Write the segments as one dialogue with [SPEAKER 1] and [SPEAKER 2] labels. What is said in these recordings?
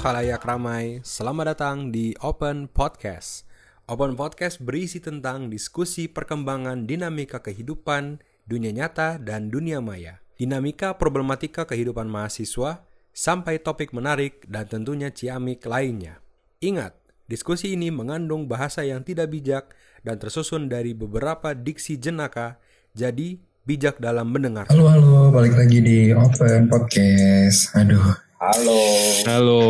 [SPEAKER 1] khalayak ramai, selamat datang di Open Podcast. Open Podcast berisi tentang diskusi perkembangan dinamika kehidupan, dunia nyata, dan dunia maya. Dinamika problematika kehidupan mahasiswa, sampai topik menarik dan tentunya ciamik lainnya. Ingat, diskusi ini mengandung bahasa yang tidak bijak dan tersusun dari beberapa diksi jenaka, jadi bijak dalam mendengar.
[SPEAKER 2] Halo halo, balik lagi di Open Podcast. Aduh,
[SPEAKER 3] Halo.
[SPEAKER 4] Halo.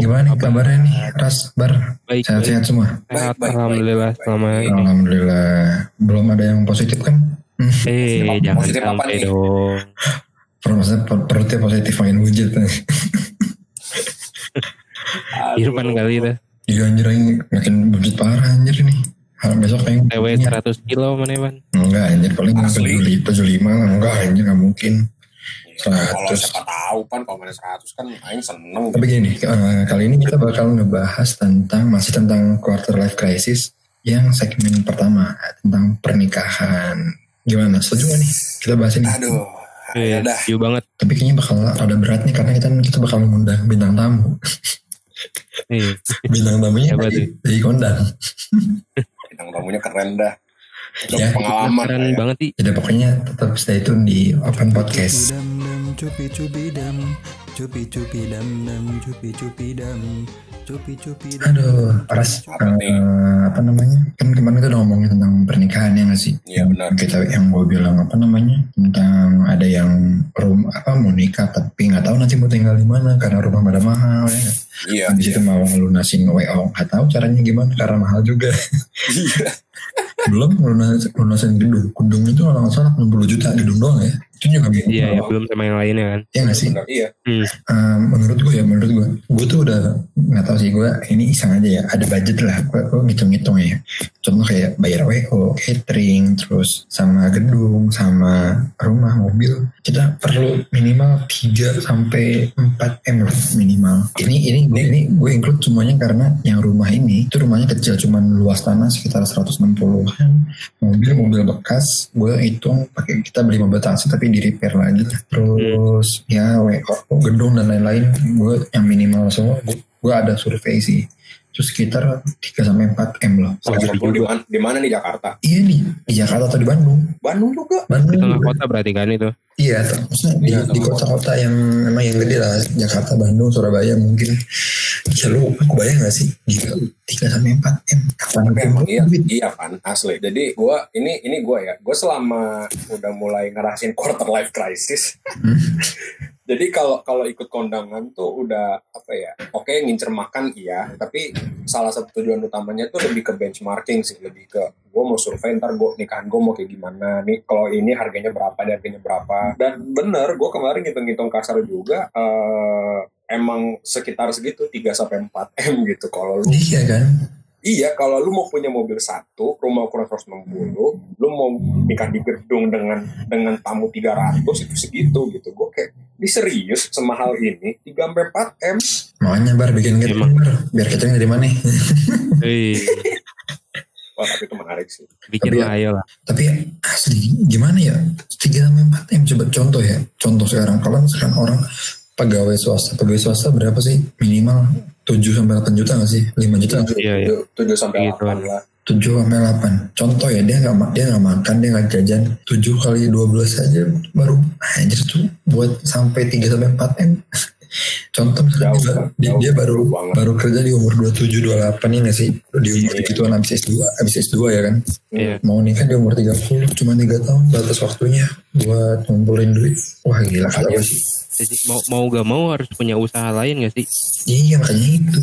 [SPEAKER 2] gimana nih kabarnya nih, Ras, Bar?
[SPEAKER 4] Baik.
[SPEAKER 2] Sehat-sehat semua?
[SPEAKER 4] Sehat,
[SPEAKER 3] Baik, baik,
[SPEAKER 4] Alhamdulillah
[SPEAKER 3] baik,
[SPEAKER 4] selama
[SPEAKER 3] baik.
[SPEAKER 4] ini.
[SPEAKER 2] Alhamdulillah. Belum ada yang positif kan?
[SPEAKER 4] Eh,
[SPEAKER 3] Positif apa-
[SPEAKER 4] jangan
[SPEAKER 3] positif apa
[SPEAKER 4] sampai
[SPEAKER 3] nih?
[SPEAKER 4] dong.
[SPEAKER 2] Per- maksudnya per- perutnya positif makin wujud.
[SPEAKER 4] Irfan kali itu.
[SPEAKER 2] Iya anjir ini makin wujud parah anjir ini. Hal besok kayak
[SPEAKER 4] TW 100 kilo mana Ivan?
[SPEAKER 2] Enggak anjir paling
[SPEAKER 3] Asli.
[SPEAKER 2] 75 75 lah. Enggak anjir nggak mungkin.
[SPEAKER 3] Kalau
[SPEAKER 2] 100.
[SPEAKER 3] siapa tahu kan kalau mana 100 kan aing seneng.
[SPEAKER 2] Tapi gini, eh, kali ini kita bakal ngebahas tentang masih tentang quarter life crisis yang segmen pertama tentang pernikahan. Gimana? Setuju gak nih? Kita bahas ini.
[SPEAKER 3] Aduh. Ya
[SPEAKER 4] Eh,
[SPEAKER 3] dah.
[SPEAKER 4] setuju banget.
[SPEAKER 2] Tapi kayaknya bakal ada berat nih karena kita kita bakal mengundang bintang tamu.
[SPEAKER 4] Eh,
[SPEAKER 2] Bintang tamunya
[SPEAKER 4] Siapa
[SPEAKER 2] dari, dari kondang.
[SPEAKER 3] Bintang tamunya keren dah.
[SPEAKER 2] Ya,
[SPEAKER 3] pengalaman.
[SPEAKER 4] keren
[SPEAKER 3] ya.
[SPEAKER 4] banget sih.
[SPEAKER 2] Jadi pokoknya tetap stay tune di Open Podcast.
[SPEAKER 5] Dam cupi cupi dam cupi cupi dam dam cupi cupi dam cupi cupi dam
[SPEAKER 2] Aduh, Ras,
[SPEAKER 3] Apa nih?
[SPEAKER 2] eh, apa namanya? Kan kemarin kita udah ngomongin tentang pernikahan ya nggak sih?
[SPEAKER 3] Iya benar.
[SPEAKER 2] kita yang gue bilang apa namanya tentang ada yang rum apa mau nikah tapi nggak tahu nanti mau tinggal di mana karena rumah pada mahal ya.
[SPEAKER 3] Iya.
[SPEAKER 2] Di situ mau lunasin WO nggak tahu caranya gimana karena mahal juga.
[SPEAKER 3] Iya.
[SPEAKER 2] Belum lunasin, lunasin gedung. Gedung itu kalau nggak salah 60 juta gedung doang ya. Itu juga bingung.
[SPEAKER 4] Iya, ya, belum sama yang lainnya kan.
[SPEAKER 2] Ya nggak sih?
[SPEAKER 3] Benar. Iya.
[SPEAKER 4] Hmm.
[SPEAKER 2] Eh, menurut gue ya menurut gue gue tuh udah nggak tahu sih gue ini iseng aja ya ada budget lah gue, gue ngitung-ngitung ya contoh kayak bayar WO catering terus sama gedung sama rumah mobil kita perlu minimal 3 sampai 4 m lah minimal ini ini gue ini gue include semuanya karena yang rumah ini itu rumahnya kecil cuman luas tanah sekitar 160an mobil mobil bekas gue hitung pakai kita beli mobil taksi tapi di repair lagi terus. Ya WO gedung dan lain-lain gue yang minimal semua. Gue ada survei sih itu sekitar 3 sampai 4 m loh
[SPEAKER 3] kumpul di mana? Di mana nih Jakarta?
[SPEAKER 2] iya nih di Jakarta atau di Bandung
[SPEAKER 3] Bandung juga.
[SPEAKER 2] Bandung
[SPEAKER 4] Di tengah kota berarti kan itu.
[SPEAKER 2] Iya, maksudnya di,
[SPEAKER 3] Iya,
[SPEAKER 2] di kota-kota yang emang yang gede lah, Jakarta, Bandung, Surabaya mungkin. Ya lu, aku bayang gak sih? Gila, 3 sampai 4 M. Kapan
[SPEAKER 3] Tapi emang iya,
[SPEAKER 2] duit?
[SPEAKER 3] iya kan asli. Jadi gua ini ini gua ya. Gua selama udah mulai ngerasain quarter life crisis.
[SPEAKER 2] Hmm?
[SPEAKER 3] Jadi kalau kalau ikut kondangan tuh udah apa ya? Oke ngincer makan iya, tapi salah satu tujuan utamanya tuh lebih ke benchmarking sih, lebih ke gue mau survei ntar gue nikahan gue mau kayak gimana nih. Kalau ini harganya berapa, dan harganya berapa. Dan bener, gue kemarin ngitung-ngitung kasar juga. eh emang sekitar segitu 3 sampai 4 m gitu kalau lu
[SPEAKER 2] Iya kan?
[SPEAKER 3] Iya, kalau lu mau punya mobil satu, rumah ukuran 160, lu mau nikah di gedung dengan dengan tamu 300 itu segitu gitu. Gue kayak, ini serius semahal ini 3 sampai 4 M.
[SPEAKER 2] Makanya bar bikin
[SPEAKER 4] Emang.
[SPEAKER 2] bar, biar catering dari mana?
[SPEAKER 4] Eh,
[SPEAKER 3] Wah, tapi itu menarik sih.
[SPEAKER 4] bikin
[SPEAKER 2] Tapi-
[SPEAKER 4] lah ayo lah.
[SPEAKER 2] Tapi asli gimana ya? 3 sampai 4 M coba contoh ya. Contoh sekarang kalau sekarang orang pegawai swasta, pegawai swasta berapa sih? Minimal 7 sampai 8 juta gak sih? 5 juta nggak sih?
[SPEAKER 4] Iya, iya.
[SPEAKER 3] 7 sampai
[SPEAKER 4] Gitu.
[SPEAKER 3] 8 lah.
[SPEAKER 2] 7 sampai 8 contoh ya dia nggak ma- dia nggak makan dia nggak jajan 7 kali 12 aja baru anjir tuh buat sampai 3 sampai 4 m contoh misalnya
[SPEAKER 3] Jauh,
[SPEAKER 2] dia,
[SPEAKER 3] Bang.
[SPEAKER 2] dia,
[SPEAKER 3] Jauh,
[SPEAKER 2] dia baru
[SPEAKER 3] jauh banget.
[SPEAKER 2] baru kerja di umur 27 28 ya nggak sih di umur
[SPEAKER 3] Iya.
[SPEAKER 2] segituan habis S2 habis S2 ya kan
[SPEAKER 4] Iya.
[SPEAKER 2] mau nikah di umur 30 cuma 3 tahun batas waktunya buat ngumpulin duit wah gila kata gue sih
[SPEAKER 4] Jadi mau mau gak mau harus punya usaha lain gak sih?
[SPEAKER 2] iya makanya itu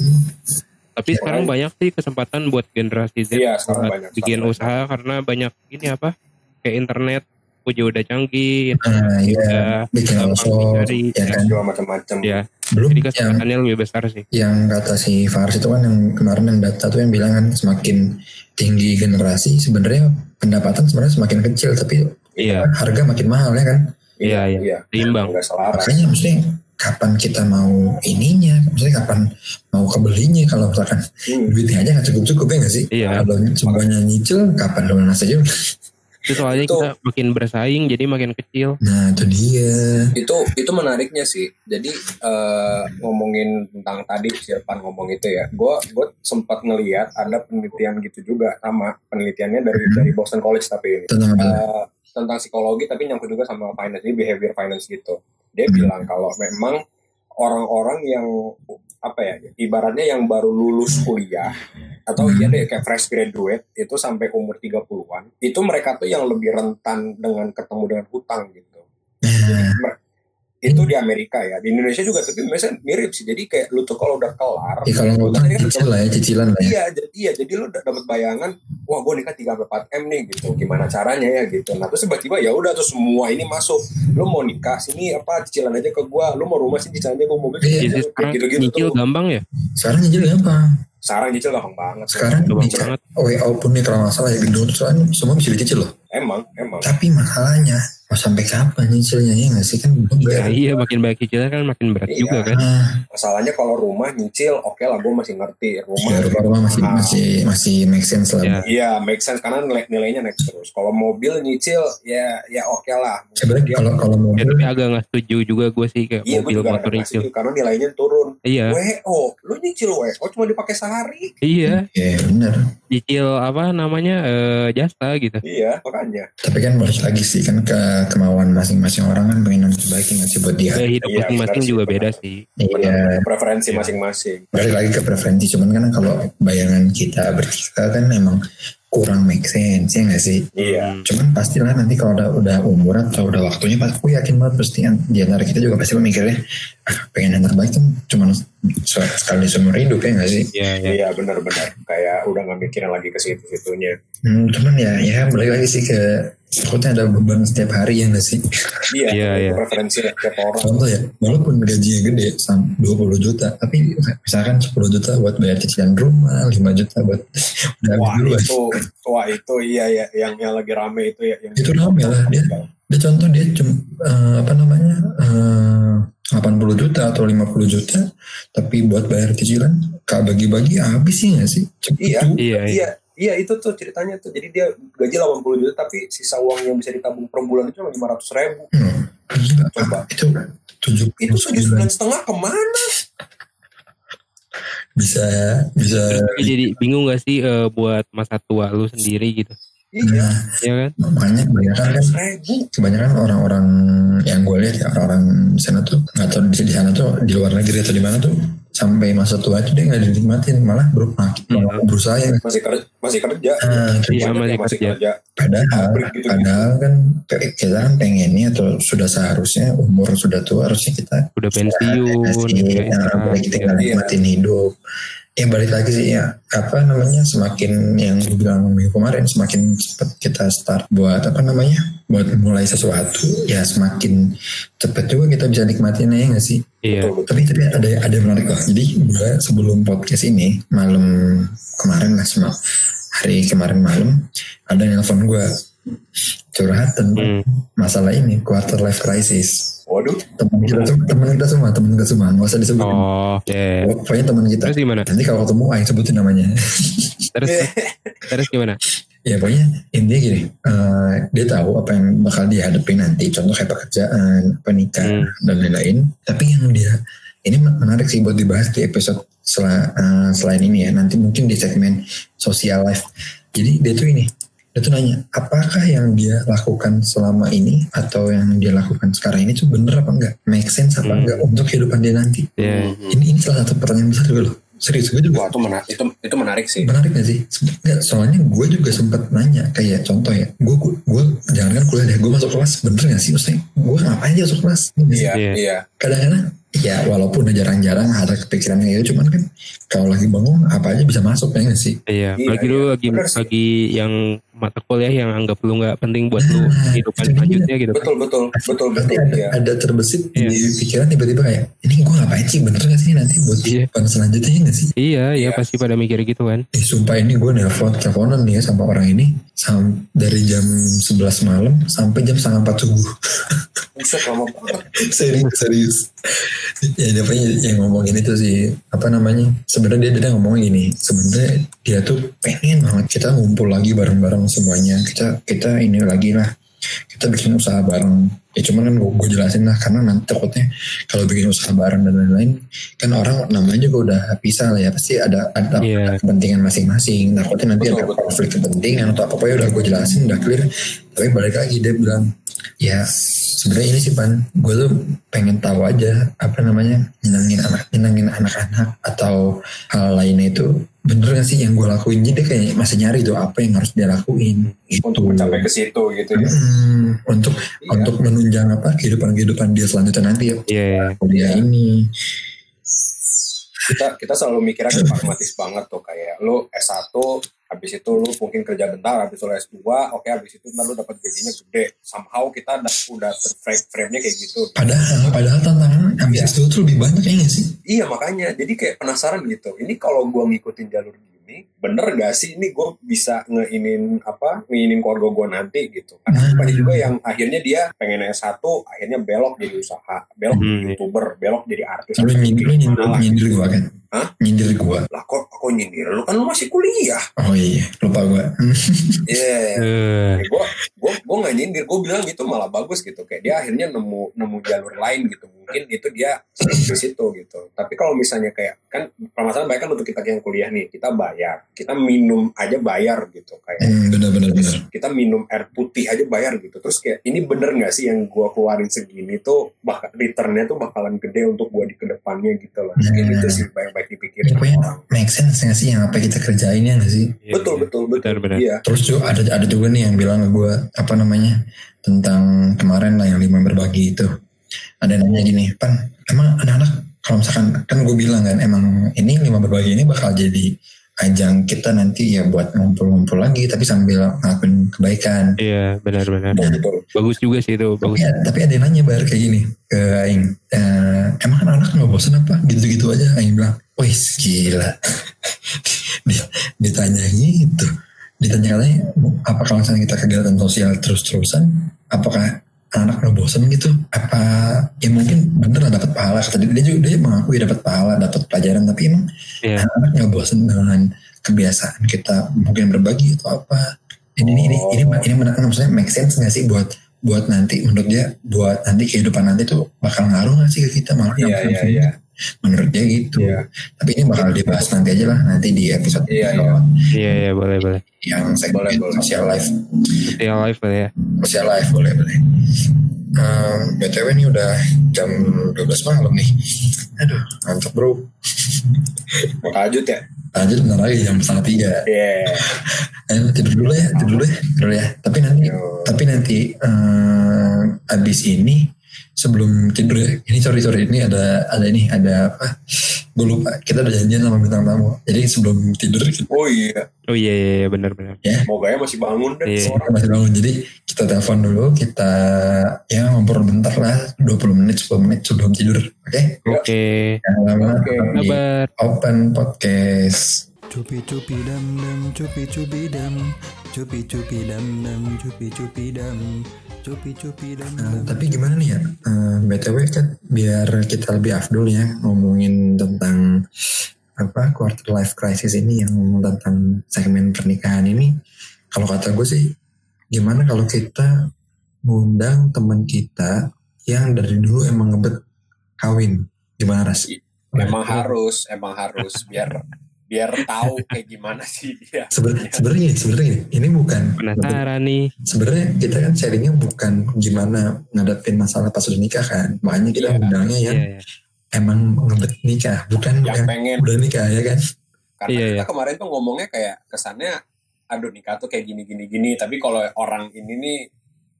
[SPEAKER 4] Tapi
[SPEAKER 2] Ya,
[SPEAKER 4] sekarang banyak sih kesempatan buat generasi Z
[SPEAKER 3] Iya, sekarang
[SPEAKER 4] buat
[SPEAKER 3] banyak,
[SPEAKER 4] bikin usaha karena banyak ini apa? Kayak internet udah udah canggih,
[SPEAKER 2] nah iya
[SPEAKER 4] udah
[SPEAKER 2] bikin
[SPEAKER 4] dicari.
[SPEAKER 2] ya kan
[SPEAKER 3] Jual macam-macam.
[SPEAKER 4] Ya,
[SPEAKER 2] belum
[SPEAKER 4] jadi
[SPEAKER 2] yang
[SPEAKER 4] kesempatannya lebih besar sih.
[SPEAKER 2] yang kata si Fars itu kan yang kemarin yang data tuh yang bilang kan semakin tinggi generasi sebenarnya pendapatan sebenarnya semakin kecil tapi
[SPEAKER 4] Iya.
[SPEAKER 2] harga makin mahal ya kan
[SPEAKER 4] Iya, iya.
[SPEAKER 3] Iya.
[SPEAKER 2] Makanya maksudnya kapan kita mau ininya maksudnya kapan mau kebelinya kalau misalkan
[SPEAKER 3] Hmm.
[SPEAKER 2] duitnya aja nggak cukup cukup ya nggak sih
[SPEAKER 4] Iya.
[SPEAKER 2] kalau semuanya nyicil kapan lunas aja
[SPEAKER 4] Itu soalnya
[SPEAKER 3] Itu-
[SPEAKER 4] kita makin bersaing jadi makin kecil.
[SPEAKER 2] Nah itu dia.
[SPEAKER 3] itu itu menariknya sih jadi eh, ngomongin tentang tadi si Irfan ngomong itu ya gue gue sempat ngeliat ada penelitian gitu juga sama penelitiannya dari dari Boston College tapi ini
[SPEAKER 2] Tentang?
[SPEAKER 3] Eh, tentang psikologi tapi nyangkut juga sama finance jadi behavior finance gitu dia
[SPEAKER 2] Hmm.
[SPEAKER 3] bilang kalau memang orang-orang yang apa ya ibaratnya yang baru lulus kuliah atau iya deh kayak fresh graduate itu sampai umur 30-an itu mereka tuh yang lebih rentan dengan ketemu dengan hutang gitu.
[SPEAKER 2] Nah,
[SPEAKER 3] Mer- itu di Amerika ya di Indonesia juga tapi biasanya mirip sih jadi kayak lu tuh kalau udah kelar
[SPEAKER 2] ya kalau
[SPEAKER 3] lu kan
[SPEAKER 2] cicil lah ya, cicilan lah ya.
[SPEAKER 3] iya jadi iya jadi lu udah dapat bayangan wah gue nikah 3 sampai 4 m nih gitu gimana caranya ya gitu nah terus tiba-tiba ya udah tuh semua ini masuk lu mau nikah sini apa cicilan aja ke gua lu mau rumah sini cicilan aja ke mobil
[SPEAKER 2] Iya.
[SPEAKER 3] aja
[SPEAKER 4] sekarang
[SPEAKER 3] gitu-gitu
[SPEAKER 4] nyicil
[SPEAKER 3] tuh
[SPEAKER 4] gampang ya?
[SPEAKER 2] Sekarang nyicil apa?
[SPEAKER 3] sekarang nyicil gampang banget
[SPEAKER 2] Sekarang
[SPEAKER 4] Gampang
[SPEAKER 2] nyicil
[SPEAKER 4] banget.
[SPEAKER 2] WO pun nih kalau nggak salah ya gedung tuh soalnya semua bisa dicicil loh.
[SPEAKER 3] Emang emang
[SPEAKER 2] Tapi masalahnya mau sampai kapan nyicilnya ya nggak sih kan
[SPEAKER 3] Iya.
[SPEAKER 4] Ya, iya makin banyak cicilan kan makin berat
[SPEAKER 3] Iya.
[SPEAKER 4] juga kan.
[SPEAKER 2] Nah,
[SPEAKER 3] masalahnya kalau rumah nyicil oke lah gue masih ngerti rumah
[SPEAKER 2] ya rumah-rumah masih
[SPEAKER 3] mahal.
[SPEAKER 2] masih masih make sense lah.
[SPEAKER 4] Ya.
[SPEAKER 3] Iya, make sense karena nilai- nilainya naik terus. Kalau mobil nyicil ya ya oke lah.
[SPEAKER 2] Sebenarnya kalau kalau mau
[SPEAKER 4] Ya tapi agak nggak setuju juga gue sih kayak
[SPEAKER 3] Iya,
[SPEAKER 4] mobil motor nyicil.
[SPEAKER 3] karena nilainya turun.
[SPEAKER 4] Iya,
[SPEAKER 3] WO, lu nyicil WO cuma dipakai sehari.
[SPEAKER 4] iya.
[SPEAKER 2] ya benar.
[SPEAKER 4] Cicil apa namanya eh, jasa gitu.
[SPEAKER 3] Iya, makanya.
[SPEAKER 2] Tapi kan balik lagi sih kan ke kemauan masing-masing orang kan pengen yang terbaik nggak sih buat dia.
[SPEAKER 4] Gaya hidup
[SPEAKER 3] Iya,
[SPEAKER 4] masing-masing
[SPEAKER 3] sih,
[SPEAKER 4] juga
[SPEAKER 3] benar.
[SPEAKER 4] beda sih.
[SPEAKER 2] Iya.
[SPEAKER 3] preferensi
[SPEAKER 4] Iya.
[SPEAKER 3] masing-masing.
[SPEAKER 2] balik lagi ke preferensi cuman kan kalau bayangan kita bertiga kan emang kurang make sense ya nggak sih
[SPEAKER 3] Iya.
[SPEAKER 2] Cuman pastilah nanti kalau udah udah umur atau udah waktunya pasti aku yakin banget pasti yang di antara kita juga pasti mikirnya ah, pengen yang terbaik kan cuman se- sekali seumur hidup ya nggak sih
[SPEAKER 4] Iya, iya.
[SPEAKER 3] Iya, benar-benar. Kayak udah nggak mikirin lagi ke situ-situnya.
[SPEAKER 2] hmm, cuman ya ya balik lagi sih ke takutnya ada beban setiap hari ya nggak sih
[SPEAKER 3] Iya,
[SPEAKER 4] Iya, iya.
[SPEAKER 3] preferensi tiap orang.
[SPEAKER 2] contoh ya walaupun gajinya gede sam 20 juta tapi misalkan 10 juta buat bayar cicilan rumah 5 juta buat udah
[SPEAKER 3] Wah,
[SPEAKER 2] duluan.
[SPEAKER 3] itu, wah itu iya ya, yang yang lagi rame itu ya. Yang
[SPEAKER 2] Itu rame lah, dia. dia contoh dia cuma eh, apa namanya eh, 80 juta atau 50 juta tapi buat bayar cicilan kak bagi-bagi habis sih nggak sih Cepet
[SPEAKER 3] Iya.
[SPEAKER 2] juga.
[SPEAKER 4] Iya, iya.
[SPEAKER 3] Iya, iya itu tuh ceritanya tuh. Jadi dia gaji 80 juta tapi sisa uang yang bisa ditabung per bulan itu cuma 500 ribu.
[SPEAKER 2] Hmm.
[SPEAKER 3] Coba.
[SPEAKER 2] itu tujuh
[SPEAKER 3] Itu tujuh sembilan setengah ke
[SPEAKER 2] mana? bisa
[SPEAKER 4] bisa jadi bingung gak sih eh, buat masa tua lu sendiri gitu?
[SPEAKER 3] Iya,
[SPEAKER 2] nah,
[SPEAKER 4] Ya kan?
[SPEAKER 2] makanya kebanyakan kan kebanyakan orang-orang yang gue lihat ya orang-orang di sana tuh nggak tahu di, di sana tuh di luar negeri atau di mana tuh sampai masa tua itu dia nggak dinikmatin malah bro malah
[SPEAKER 4] Hmm.
[SPEAKER 2] berusaha ya
[SPEAKER 3] Masih kerja, masih kerja.
[SPEAKER 2] Nah,
[SPEAKER 4] Iya,
[SPEAKER 3] yang
[SPEAKER 4] masih kerja.
[SPEAKER 2] Padahal,
[SPEAKER 3] Pabrik gitu-gitu.
[SPEAKER 2] padahal kan kita kan pengennya atau sudah seharusnya umur sudah tua harusnya kita
[SPEAKER 4] Udah pensiun.
[SPEAKER 2] sih,
[SPEAKER 4] kayak
[SPEAKER 2] ya,
[SPEAKER 4] istirahat,
[SPEAKER 2] boleh kita
[SPEAKER 4] ya.
[SPEAKER 2] nikmatin hidup. Ya balik lagi sih ya apa namanya semakin yang gue bilang minggu kemarin semakin cepat kita start buat apa namanya buat mulai sesuatu ya semakin cepat juga kita bisa nikmatin ya nggak sih
[SPEAKER 4] Iya.
[SPEAKER 3] Betul.
[SPEAKER 2] tapi tapi ada ada yang menarik loh. Jadi gue sebelum podcast ini malam kemarin lah semua hari kemarin malam ada yang nelfon gue curhat tentang
[SPEAKER 4] Hmm.
[SPEAKER 2] masalah ini quarter life crisis.
[SPEAKER 3] Waduh,
[SPEAKER 2] Teman kita tuh teman kita semua teman kita semua nggak usah disebutin.
[SPEAKER 4] Oh, ya.
[SPEAKER 2] Pokoknya teman kita.
[SPEAKER 4] Terus gimana?
[SPEAKER 2] Nanti kalau ketemu ayo sebutin namanya.
[SPEAKER 4] Terus terus gimana?
[SPEAKER 2] ya pokoknya intinya gini. eh, dia tahu apa yang bakal dihadapi nanti. Contoh kayak pekerjaan, penikah
[SPEAKER 4] Hmm.
[SPEAKER 2] dan lain-lain. Tapi yang dia ini menarik sih buat dibahas di episode sel- eh, selain ini ya. Nanti mungkin di segmen social life. Jadi dia tuh ini, dia tuh nanya, apakah yang dia lakukan selama ini atau yang dia lakukan sekarang ini tuh bener apa enggak? Make sense apa
[SPEAKER 4] Hmm.
[SPEAKER 2] enggak untuk kehidupan dia nanti?
[SPEAKER 4] Ya.
[SPEAKER 2] Ini ini salah satu pertanyaan besar juga loh. Serius gue juga
[SPEAKER 3] wah itu menarik, itu itu menarik sih.
[SPEAKER 2] menarik gak sih? Nggak, soalnya gue juga sempat nanya kayak contoh ya, gue gue jangan kan kuliah deh, gue masuk kelas bener gak sih? Maksudnya gue ngapain aja masuk kelas?
[SPEAKER 3] Iya,
[SPEAKER 4] Iya.
[SPEAKER 3] iya.
[SPEAKER 2] Kadang-kadang ya walaupun jarang-jarang ada kepikiran kayak gitu, cuman kan kalau lagi bangun apa aja bisa masuk ya gak sih?
[SPEAKER 4] Iya,
[SPEAKER 3] Iya,
[SPEAKER 4] lagi lu
[SPEAKER 3] iya.
[SPEAKER 4] lagi lagi yang mata kuliah yang anggap lu nggak penting buat lu
[SPEAKER 2] Nah,
[SPEAKER 4] kehidupan selanjutnya gitu.
[SPEAKER 3] Betul, betul, betul,
[SPEAKER 2] Nanti
[SPEAKER 3] betul.
[SPEAKER 2] ada,
[SPEAKER 3] Iya.
[SPEAKER 2] ada terbesit
[SPEAKER 4] Iya.
[SPEAKER 2] di pikiran tiba-tiba kayak ini gue ngapain sih bener gak sih nanti buat
[SPEAKER 4] Iya.
[SPEAKER 2] kehidupan selanjutnya ya gak sih?
[SPEAKER 4] Iya, iya pasti pada mikir gitu kan.
[SPEAKER 2] Eh sumpah ini gue nelfon teleponan nih ya sama orang ini sam dari jam 11 malam sampai jam setengah 4 subuh.
[SPEAKER 3] Banget.
[SPEAKER 2] serius serius. Ya dia yang ngomongin itu sih apa namanya sebenarnya dia dia ngomongin gini sebenarnya dia tuh pengen banget kita ngumpul lagi bareng-bareng semuanya. Kita kita ini lagi lah kita bikin usaha bareng. Ya cuman kan gue, jelasin lah karena nanti takutnya kalau bikin usaha bareng dan lain-lain kan orang namanya juga udah pisah lah ya pasti ada ada, ada kepentingan masing-masing. Takutnya nanti
[SPEAKER 3] Betul,
[SPEAKER 2] ada
[SPEAKER 3] betul.
[SPEAKER 2] konflik kepentingan atau apa apa ya udah gue jelasin udah clear. Tapi balik lagi dia bilang ya sebenarnya ini sih pan gue tuh pengen tahu aja apa namanya nyenangin anak nyenangin anak-anak atau hal lainnya itu bener gak sih yang gue lakuin? Jadi dia kayak masih nyari tuh apa yang harus dia lakuin gitu.
[SPEAKER 3] Untuk mencapai ke situ gitu ya.
[SPEAKER 2] Hmm, untuk
[SPEAKER 3] Iya.
[SPEAKER 2] untuk menunjang apa kehidupan kehidupan dia selanjutnya nanti ya.
[SPEAKER 4] Iya.
[SPEAKER 2] kuliah ini.
[SPEAKER 3] Kita kita selalu mikirnya kayak pragmatis banget tuh kayak lu S1 habis itu lu mungkin kerja bentar habis itu lu S2 oke habis itu ntar lu dapat gajinya gede. Somehow kita udah udah frame frame-nya kayak gitu.
[SPEAKER 2] Padahal padahal tantangan habis
[SPEAKER 3] Iya.
[SPEAKER 2] itu tuh lebih banyak ya sih?
[SPEAKER 3] Iya makanya. Jadi kayak penasaran gitu. Ini kalau gua ngikutin jalur gini bener gak sih ini gue bisa ngeinin apa ngeinin keluarga gue nanti gitu kan
[SPEAKER 2] Hmm.
[SPEAKER 3] banyak juga yang akhirnya dia pengen S1 akhirnya belok jadi usaha belok jadi
[SPEAKER 4] Hmm.
[SPEAKER 3] youtuber belok jadi artis
[SPEAKER 2] lu nyindir gua kan
[SPEAKER 3] Hah?
[SPEAKER 2] nyindir gua.
[SPEAKER 3] Lah kok kok nyindir? Lu kan lu masih kuliah.
[SPEAKER 2] Oh iya. Lupa gua.
[SPEAKER 3] Iya.
[SPEAKER 4] Eh,
[SPEAKER 3] gue gue gue nggak nyindir. Gue bilang gitu malah bagus gitu. Kayak dia akhirnya nemu nemu jalur lain gitu. Mungkin itu dia di situ gitu. Tapi kalau misalnya kayak kan permasalahan banyak kan untuk kita yang kuliah nih kita bayar. Kita minum aja bayar gitu kayak.
[SPEAKER 2] Hmm, bener bener bener
[SPEAKER 3] kita minum air putih aja bayar gitu. Terus kayak ini bener nggak sih yang gue keluarin segini tuh bakal returnnya tuh bakalan gede untuk gue di ke depannya gitu loh. Mungkin
[SPEAKER 2] Hmm.
[SPEAKER 3] itu sih baik-baik dipikirin
[SPEAKER 2] Ya, pokoknya make sense nggak sih yang apa kita kerjain ya nggak sih
[SPEAKER 4] iya,
[SPEAKER 3] betul
[SPEAKER 4] iya.
[SPEAKER 3] betul betul
[SPEAKER 4] Benar, benar.
[SPEAKER 3] iya
[SPEAKER 2] Terus juga ada ada juga nih yang bilang ke gue apa namanya tentang kemarin lah yang lima berbagi itu. Ada yang nanya gini, pan emang anak-anak kalau misalkan kan gue bilang kan emang ini lima berbagi ini bakal jadi ajang kita nanti ya buat ngumpul-ngumpul lagi tapi sambil ngelakuin kebaikan.
[SPEAKER 4] Iya, benar-benar.
[SPEAKER 3] betul betul
[SPEAKER 4] Bagus juga sih itu,
[SPEAKER 2] Tapi,
[SPEAKER 4] bagus.
[SPEAKER 2] ya, tapi ada yang nanya bar kayak gini ke Aing, "Eh, emang anak-anak nggak bosan apa? Gitu-gitu aja Aing bilang, wih gila. Di- Ditanya gitu, ditanya katanya, apa kalau misalnya kita kegiatan sosial terus-terusan, apakah anak nggak bosan gitu? Apa ya mungkin bener lah dapat pahala. Kata dia, dia juga dia mengakui dapat pahala, dapat pelajaran, tapi emang
[SPEAKER 4] Iya.
[SPEAKER 2] anak nggak bosan dengan kebiasaan kita mungkin berbagi atau apa? Ini ini ini ini,
[SPEAKER 3] Oh.
[SPEAKER 2] ini menarik maksudnya make sense nggak sih buat buat nanti menurut dia buat nanti kehidupan nanti tuh bakal ngaruh nggak sih ke kita malah
[SPEAKER 3] iya
[SPEAKER 2] yang
[SPEAKER 3] iya iya
[SPEAKER 2] menurut dia gitu
[SPEAKER 3] Iya.
[SPEAKER 2] tapi ini bakal dibahas nanti aja lah nanti di episode
[SPEAKER 3] Iya,
[SPEAKER 2] episode
[SPEAKER 4] Iya, iya, boleh, boleh.
[SPEAKER 2] yang segmen
[SPEAKER 3] Boleh, boleh.
[SPEAKER 2] social life
[SPEAKER 4] Iya, live lah ya.
[SPEAKER 2] social life boleh boleh Ehm, btw ini udah jam 12 malam nih aduh mantap bro
[SPEAKER 3] mau tajud ya
[SPEAKER 2] lanjut bentar lagi jam setengah tiga
[SPEAKER 3] iya
[SPEAKER 2] Ayo tidur dulu ya, tidur dulu ya, tidur ya. Tapi nanti,
[SPEAKER 3] Yo.
[SPEAKER 2] tapi nanti eh, abis ini sebelum tidur ya. Ini sorry sorry ini ada ada ini ada apa? Gue lupa. Kita udah janjian sama bintang tamu. Jadi sebelum tidur kita
[SPEAKER 3] oh iya
[SPEAKER 4] Oh iya, iya, iya, benar-benar.
[SPEAKER 3] Semoga ya masih bangun deh
[SPEAKER 4] Iya.
[SPEAKER 2] masih bangun. Jadi kita telepon dulu. Kita ya ngobrol bentar lah, 20 menit, 10 menit sebelum tidur. Oke? Lama.
[SPEAKER 3] Oke.
[SPEAKER 2] tetap di
[SPEAKER 4] Kabar.
[SPEAKER 2] Open Podcast.
[SPEAKER 5] Cupi cupi dam dam cupi cupi dam cupi cupi dam dam cupi cupi dam cupi cupi dam
[SPEAKER 2] Nah,
[SPEAKER 5] dam
[SPEAKER 2] tapi gimana nih ya, Eh, BTW kan biar kita lebih afdol ya ngomongin tentang apa quarter life crisis ini yang ngomong tentang segmen pernikahan ini. Kalau kata gue sih, gimana kalau kita ngundang teman kita yang dari dulu emang ngebet kawin, gimana ras?
[SPEAKER 3] Emang harus, emang harus biar biar tahu kayak gimana sih dia.
[SPEAKER 2] Sebenarnya sebenarnya sebenarnya ini bukan
[SPEAKER 4] Penasaran nih.
[SPEAKER 2] sebenarnya kita kan sharingnya bukan gimana ngadepin masalah pas udah nikah kan, makanya kita
[SPEAKER 3] Iya.
[SPEAKER 2] undangnya yang
[SPEAKER 4] Iya, iya.
[SPEAKER 2] emang ngebet nikah bukan
[SPEAKER 3] Yang
[SPEAKER 2] yang
[SPEAKER 3] pengen
[SPEAKER 2] udah nikah ya kan
[SPEAKER 3] karena
[SPEAKER 4] Iya,
[SPEAKER 3] kita
[SPEAKER 4] iya.
[SPEAKER 3] kemarin tuh ngomongnya kayak kesannya aduh nikah tuh kayak gini gini gini tapi kalau orang ini nih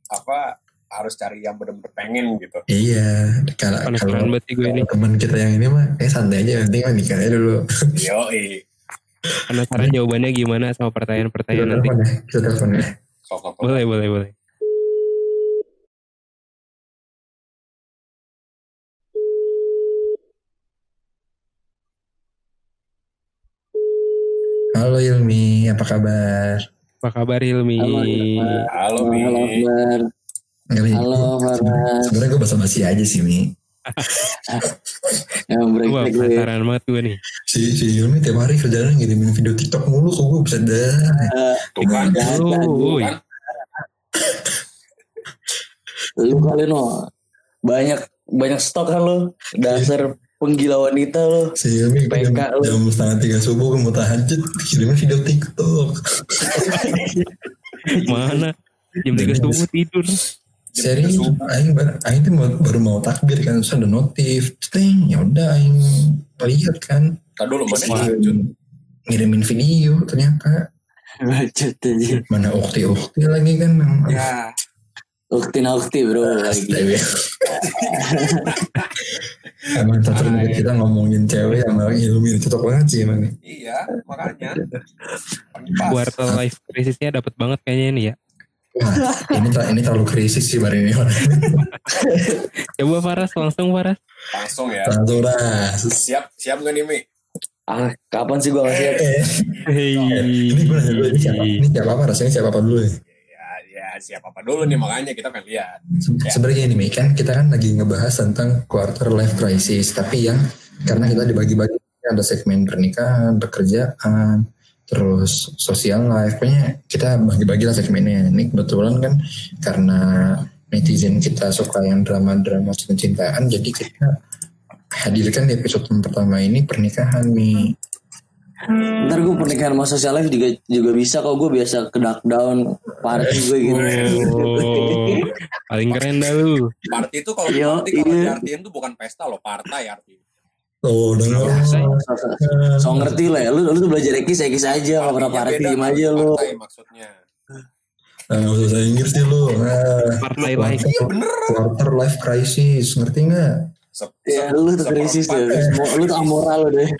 [SPEAKER 3] apa harus cari yang bener-bener pengen gitu
[SPEAKER 2] iya kalau kalau teman kita yang ini mah kayak santai aja nanti kan nikah aja dulu
[SPEAKER 3] yo
[SPEAKER 4] Penasaran jawabannya gimana sama pertanyaan-pertanyaan nanti.
[SPEAKER 2] telepon ya kita telepon ya
[SPEAKER 3] sok.
[SPEAKER 4] Boleh, boleh, boleh.
[SPEAKER 2] halo Ilmi apa kabar
[SPEAKER 4] Apa kabar Hilmi?
[SPEAKER 3] halo
[SPEAKER 6] Halo.
[SPEAKER 2] Nggak, Mi.
[SPEAKER 6] Halo Farah.
[SPEAKER 2] Sebenarnya gue basa-basi aja sih Mi.
[SPEAKER 6] Yang break gue.
[SPEAKER 4] penasaran banget gue nih.
[SPEAKER 2] Si si Hilmi tiap hari kerjanya ngirimin video TikTok mulu kok gue bisa dah.
[SPEAKER 3] Tuh kan.
[SPEAKER 6] Lu kali no. Banyak banyak stok kan lu. Dasar penggila wanita lu.
[SPEAKER 2] Si jam,
[SPEAKER 6] PK lu.
[SPEAKER 2] jam setengah tiga subuh gue mau tahajud kirimnya video TikTok.
[SPEAKER 4] Mana? Jam 3 subuh tidur.
[SPEAKER 2] Serius, Aing, Aing tuh baru- mau takbir kan, terus ada notif, ting, ya udah Aing lihat kan, Wah,
[SPEAKER 3] lanjut.
[SPEAKER 2] ngirimin video ternyata mana ukti ukti lagi kan, yang
[SPEAKER 3] Ya.
[SPEAKER 6] Ukti na ukti bro lagi.
[SPEAKER 2] Emang banget kita ngomongin cewek sama ilmu cocok banget sih emang.
[SPEAKER 3] Iya, makanya.
[SPEAKER 4] Quarter life crisisnya dapat banget kayaknya ini ya.
[SPEAKER 2] Wah, ini ter- ini terlalu krisis sih Bari
[SPEAKER 4] Coba Faras langsung Faras.
[SPEAKER 3] Langsung ya.
[SPEAKER 2] Langsung dah.
[SPEAKER 3] Siap, siap gak nih Mi?
[SPEAKER 6] Ah, kapan sih gua nggak siap?
[SPEAKER 2] Eh,
[SPEAKER 4] Hei.
[SPEAKER 2] ini gue nanya dulu ini siapa? Ini siapa apa rasanya siapa apa dulu ya?
[SPEAKER 3] Ya, ya siap apa dulu nih makanya kita pengen lihat.
[SPEAKER 2] Se- Sebenarnya ini Mi, kan kita kan lagi ngebahas tentang quarter life crisis, tapi yang karena kita dibagi-bagi ada segmen pernikahan, pekerjaan, terus social life, pokoknya kita bagi-bagi lah segmennya. Ini kebetulan kan karena netizen kita suka yang drama-drama cinta-cintaan, jadi kita hadirkan di episode yang pertama ini pernikahan nih.
[SPEAKER 6] Ntar gue pernikahan sama social life juga juga bisa kok gue biasa ke dark down party gue gitu.
[SPEAKER 4] Paling keren dah lu.
[SPEAKER 3] Party itu kalau party kalau
[SPEAKER 6] iya.
[SPEAKER 3] diartiin tuh bukan pesta loh, partai artinya.
[SPEAKER 2] Oh, udah
[SPEAKER 4] Biasa.
[SPEAKER 6] So ngerti lah ya, lu lu tuh belajar ekis ekis aja, nggak pernah diem
[SPEAKER 3] kan,
[SPEAKER 6] aja lu.
[SPEAKER 3] Partai maksudnya.
[SPEAKER 2] Nah, nggak usah bahasa Inggris sih lu. Nah,
[SPEAKER 4] Partai lain.
[SPEAKER 2] quarter life crisis, ngerti nggak?
[SPEAKER 3] Se-
[SPEAKER 6] Ya lu tuh krisis tuh,
[SPEAKER 3] seperempat.
[SPEAKER 6] lu tuh amoral lu deh.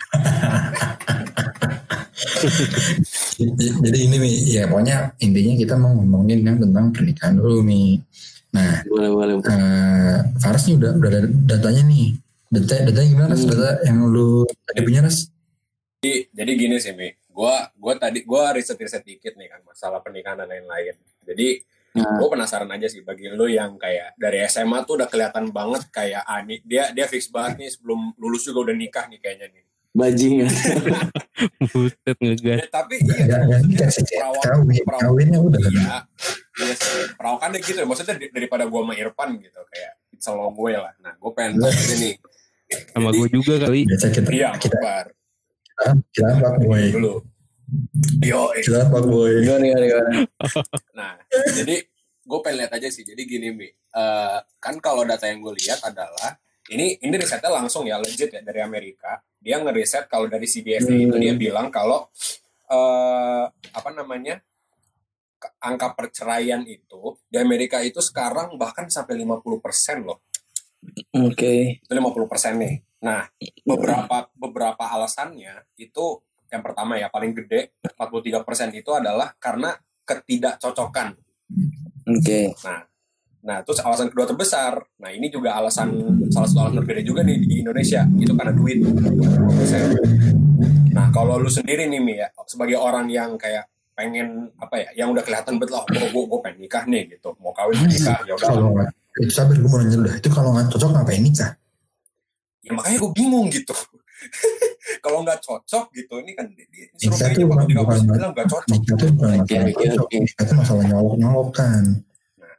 [SPEAKER 2] Jadi ini Mi, ya pokoknya intinya kita mau ngomongin yang tentang pernikahan dulu Mi. Nah,
[SPEAKER 6] Boleh boleh.
[SPEAKER 2] eh Faras nih udah udah ada datanya nih. Data datanya gimana?
[SPEAKER 6] Hmm.
[SPEAKER 2] Data yang lu tadi punya Ras?
[SPEAKER 3] Jadi, jadi gini sih Mi, gua gua tadi gua riset riset dikit nih kan masalah pernikahan dan lain-lain. Jadi
[SPEAKER 6] Nah,
[SPEAKER 3] gue penasaran aja sih bagi lu yang kayak dari SMA tuh udah kelihatan banget kayak Ani dia dia fix banget nih sebelum lulus juga udah nikah nih kayaknya nih.
[SPEAKER 6] bajingan.
[SPEAKER 4] Buset ngegas.
[SPEAKER 3] Ya, tapi
[SPEAKER 2] Gak,
[SPEAKER 3] iya,
[SPEAKER 2] sih,
[SPEAKER 3] perawat-
[SPEAKER 2] kawin,
[SPEAKER 3] perawat-
[SPEAKER 2] kawinnya udah.
[SPEAKER 3] Iya, iya sih. Perawakannya gitu ya. Maksudnya daripada gua sama Irfan gitu kayak it's a long way lah. Nah, gue pengen tanya aja nih.
[SPEAKER 4] Sama gue juga kali.
[SPEAKER 2] Biasa kita
[SPEAKER 3] Iya,
[SPEAKER 2] kita
[SPEAKER 3] kabar
[SPEAKER 2] kita apa boy?
[SPEAKER 3] dulu. Yo, eh.
[SPEAKER 2] Kita apa boy?
[SPEAKER 6] Gimana gimana gimana.
[SPEAKER 3] Nah, jadi gue pengen lihat aja sih. Jadi gini mi, Eh, kan kalau data yang gue lihat adalah ini ini risetnya langsung ya legit ya dari Amerika. Dia ngeriset kalau dari itu
[SPEAKER 6] Hmm.
[SPEAKER 3] dia bilang kalau eh apa namanya angka perceraian itu di Amerika itu sekarang bahkan sampai 50% loh.
[SPEAKER 6] Oke.
[SPEAKER 3] Itu 50% nih. Nah, beberapa beberapa alasannya itu yang pertama ya paling gede 43% itu adalah karena ketidakcocokan.
[SPEAKER 6] Oke.
[SPEAKER 3] Nah, nah terus alasan kedua terbesar. Nah ini juga alasan salah satu alasan berbeda juga nih di Indonesia itu karena duit. Nah kalau lu sendiri nih Mi ya sebagai orang yang kayak pengen apa ya yang udah kelihatan betul oh, gue gue pengen nikah nih gitu mau kawin nikah ya udah
[SPEAKER 2] itu sabar gue mau nanya dulu dah. Itu kalau nggak cocok ngapain nikah?
[SPEAKER 3] ya makanya gue bingung gitu kalau nggak cocok gitu ini kan di, di
[SPEAKER 2] Nikah
[SPEAKER 3] surveinya
[SPEAKER 2] tuh
[SPEAKER 3] bakal
[SPEAKER 2] bukan-
[SPEAKER 3] juga pasti
[SPEAKER 2] bukan-
[SPEAKER 3] bilang nggak cocok
[SPEAKER 2] Nikah tuh bukan masalah cocok. tuh masalah nyolok nyolok kan.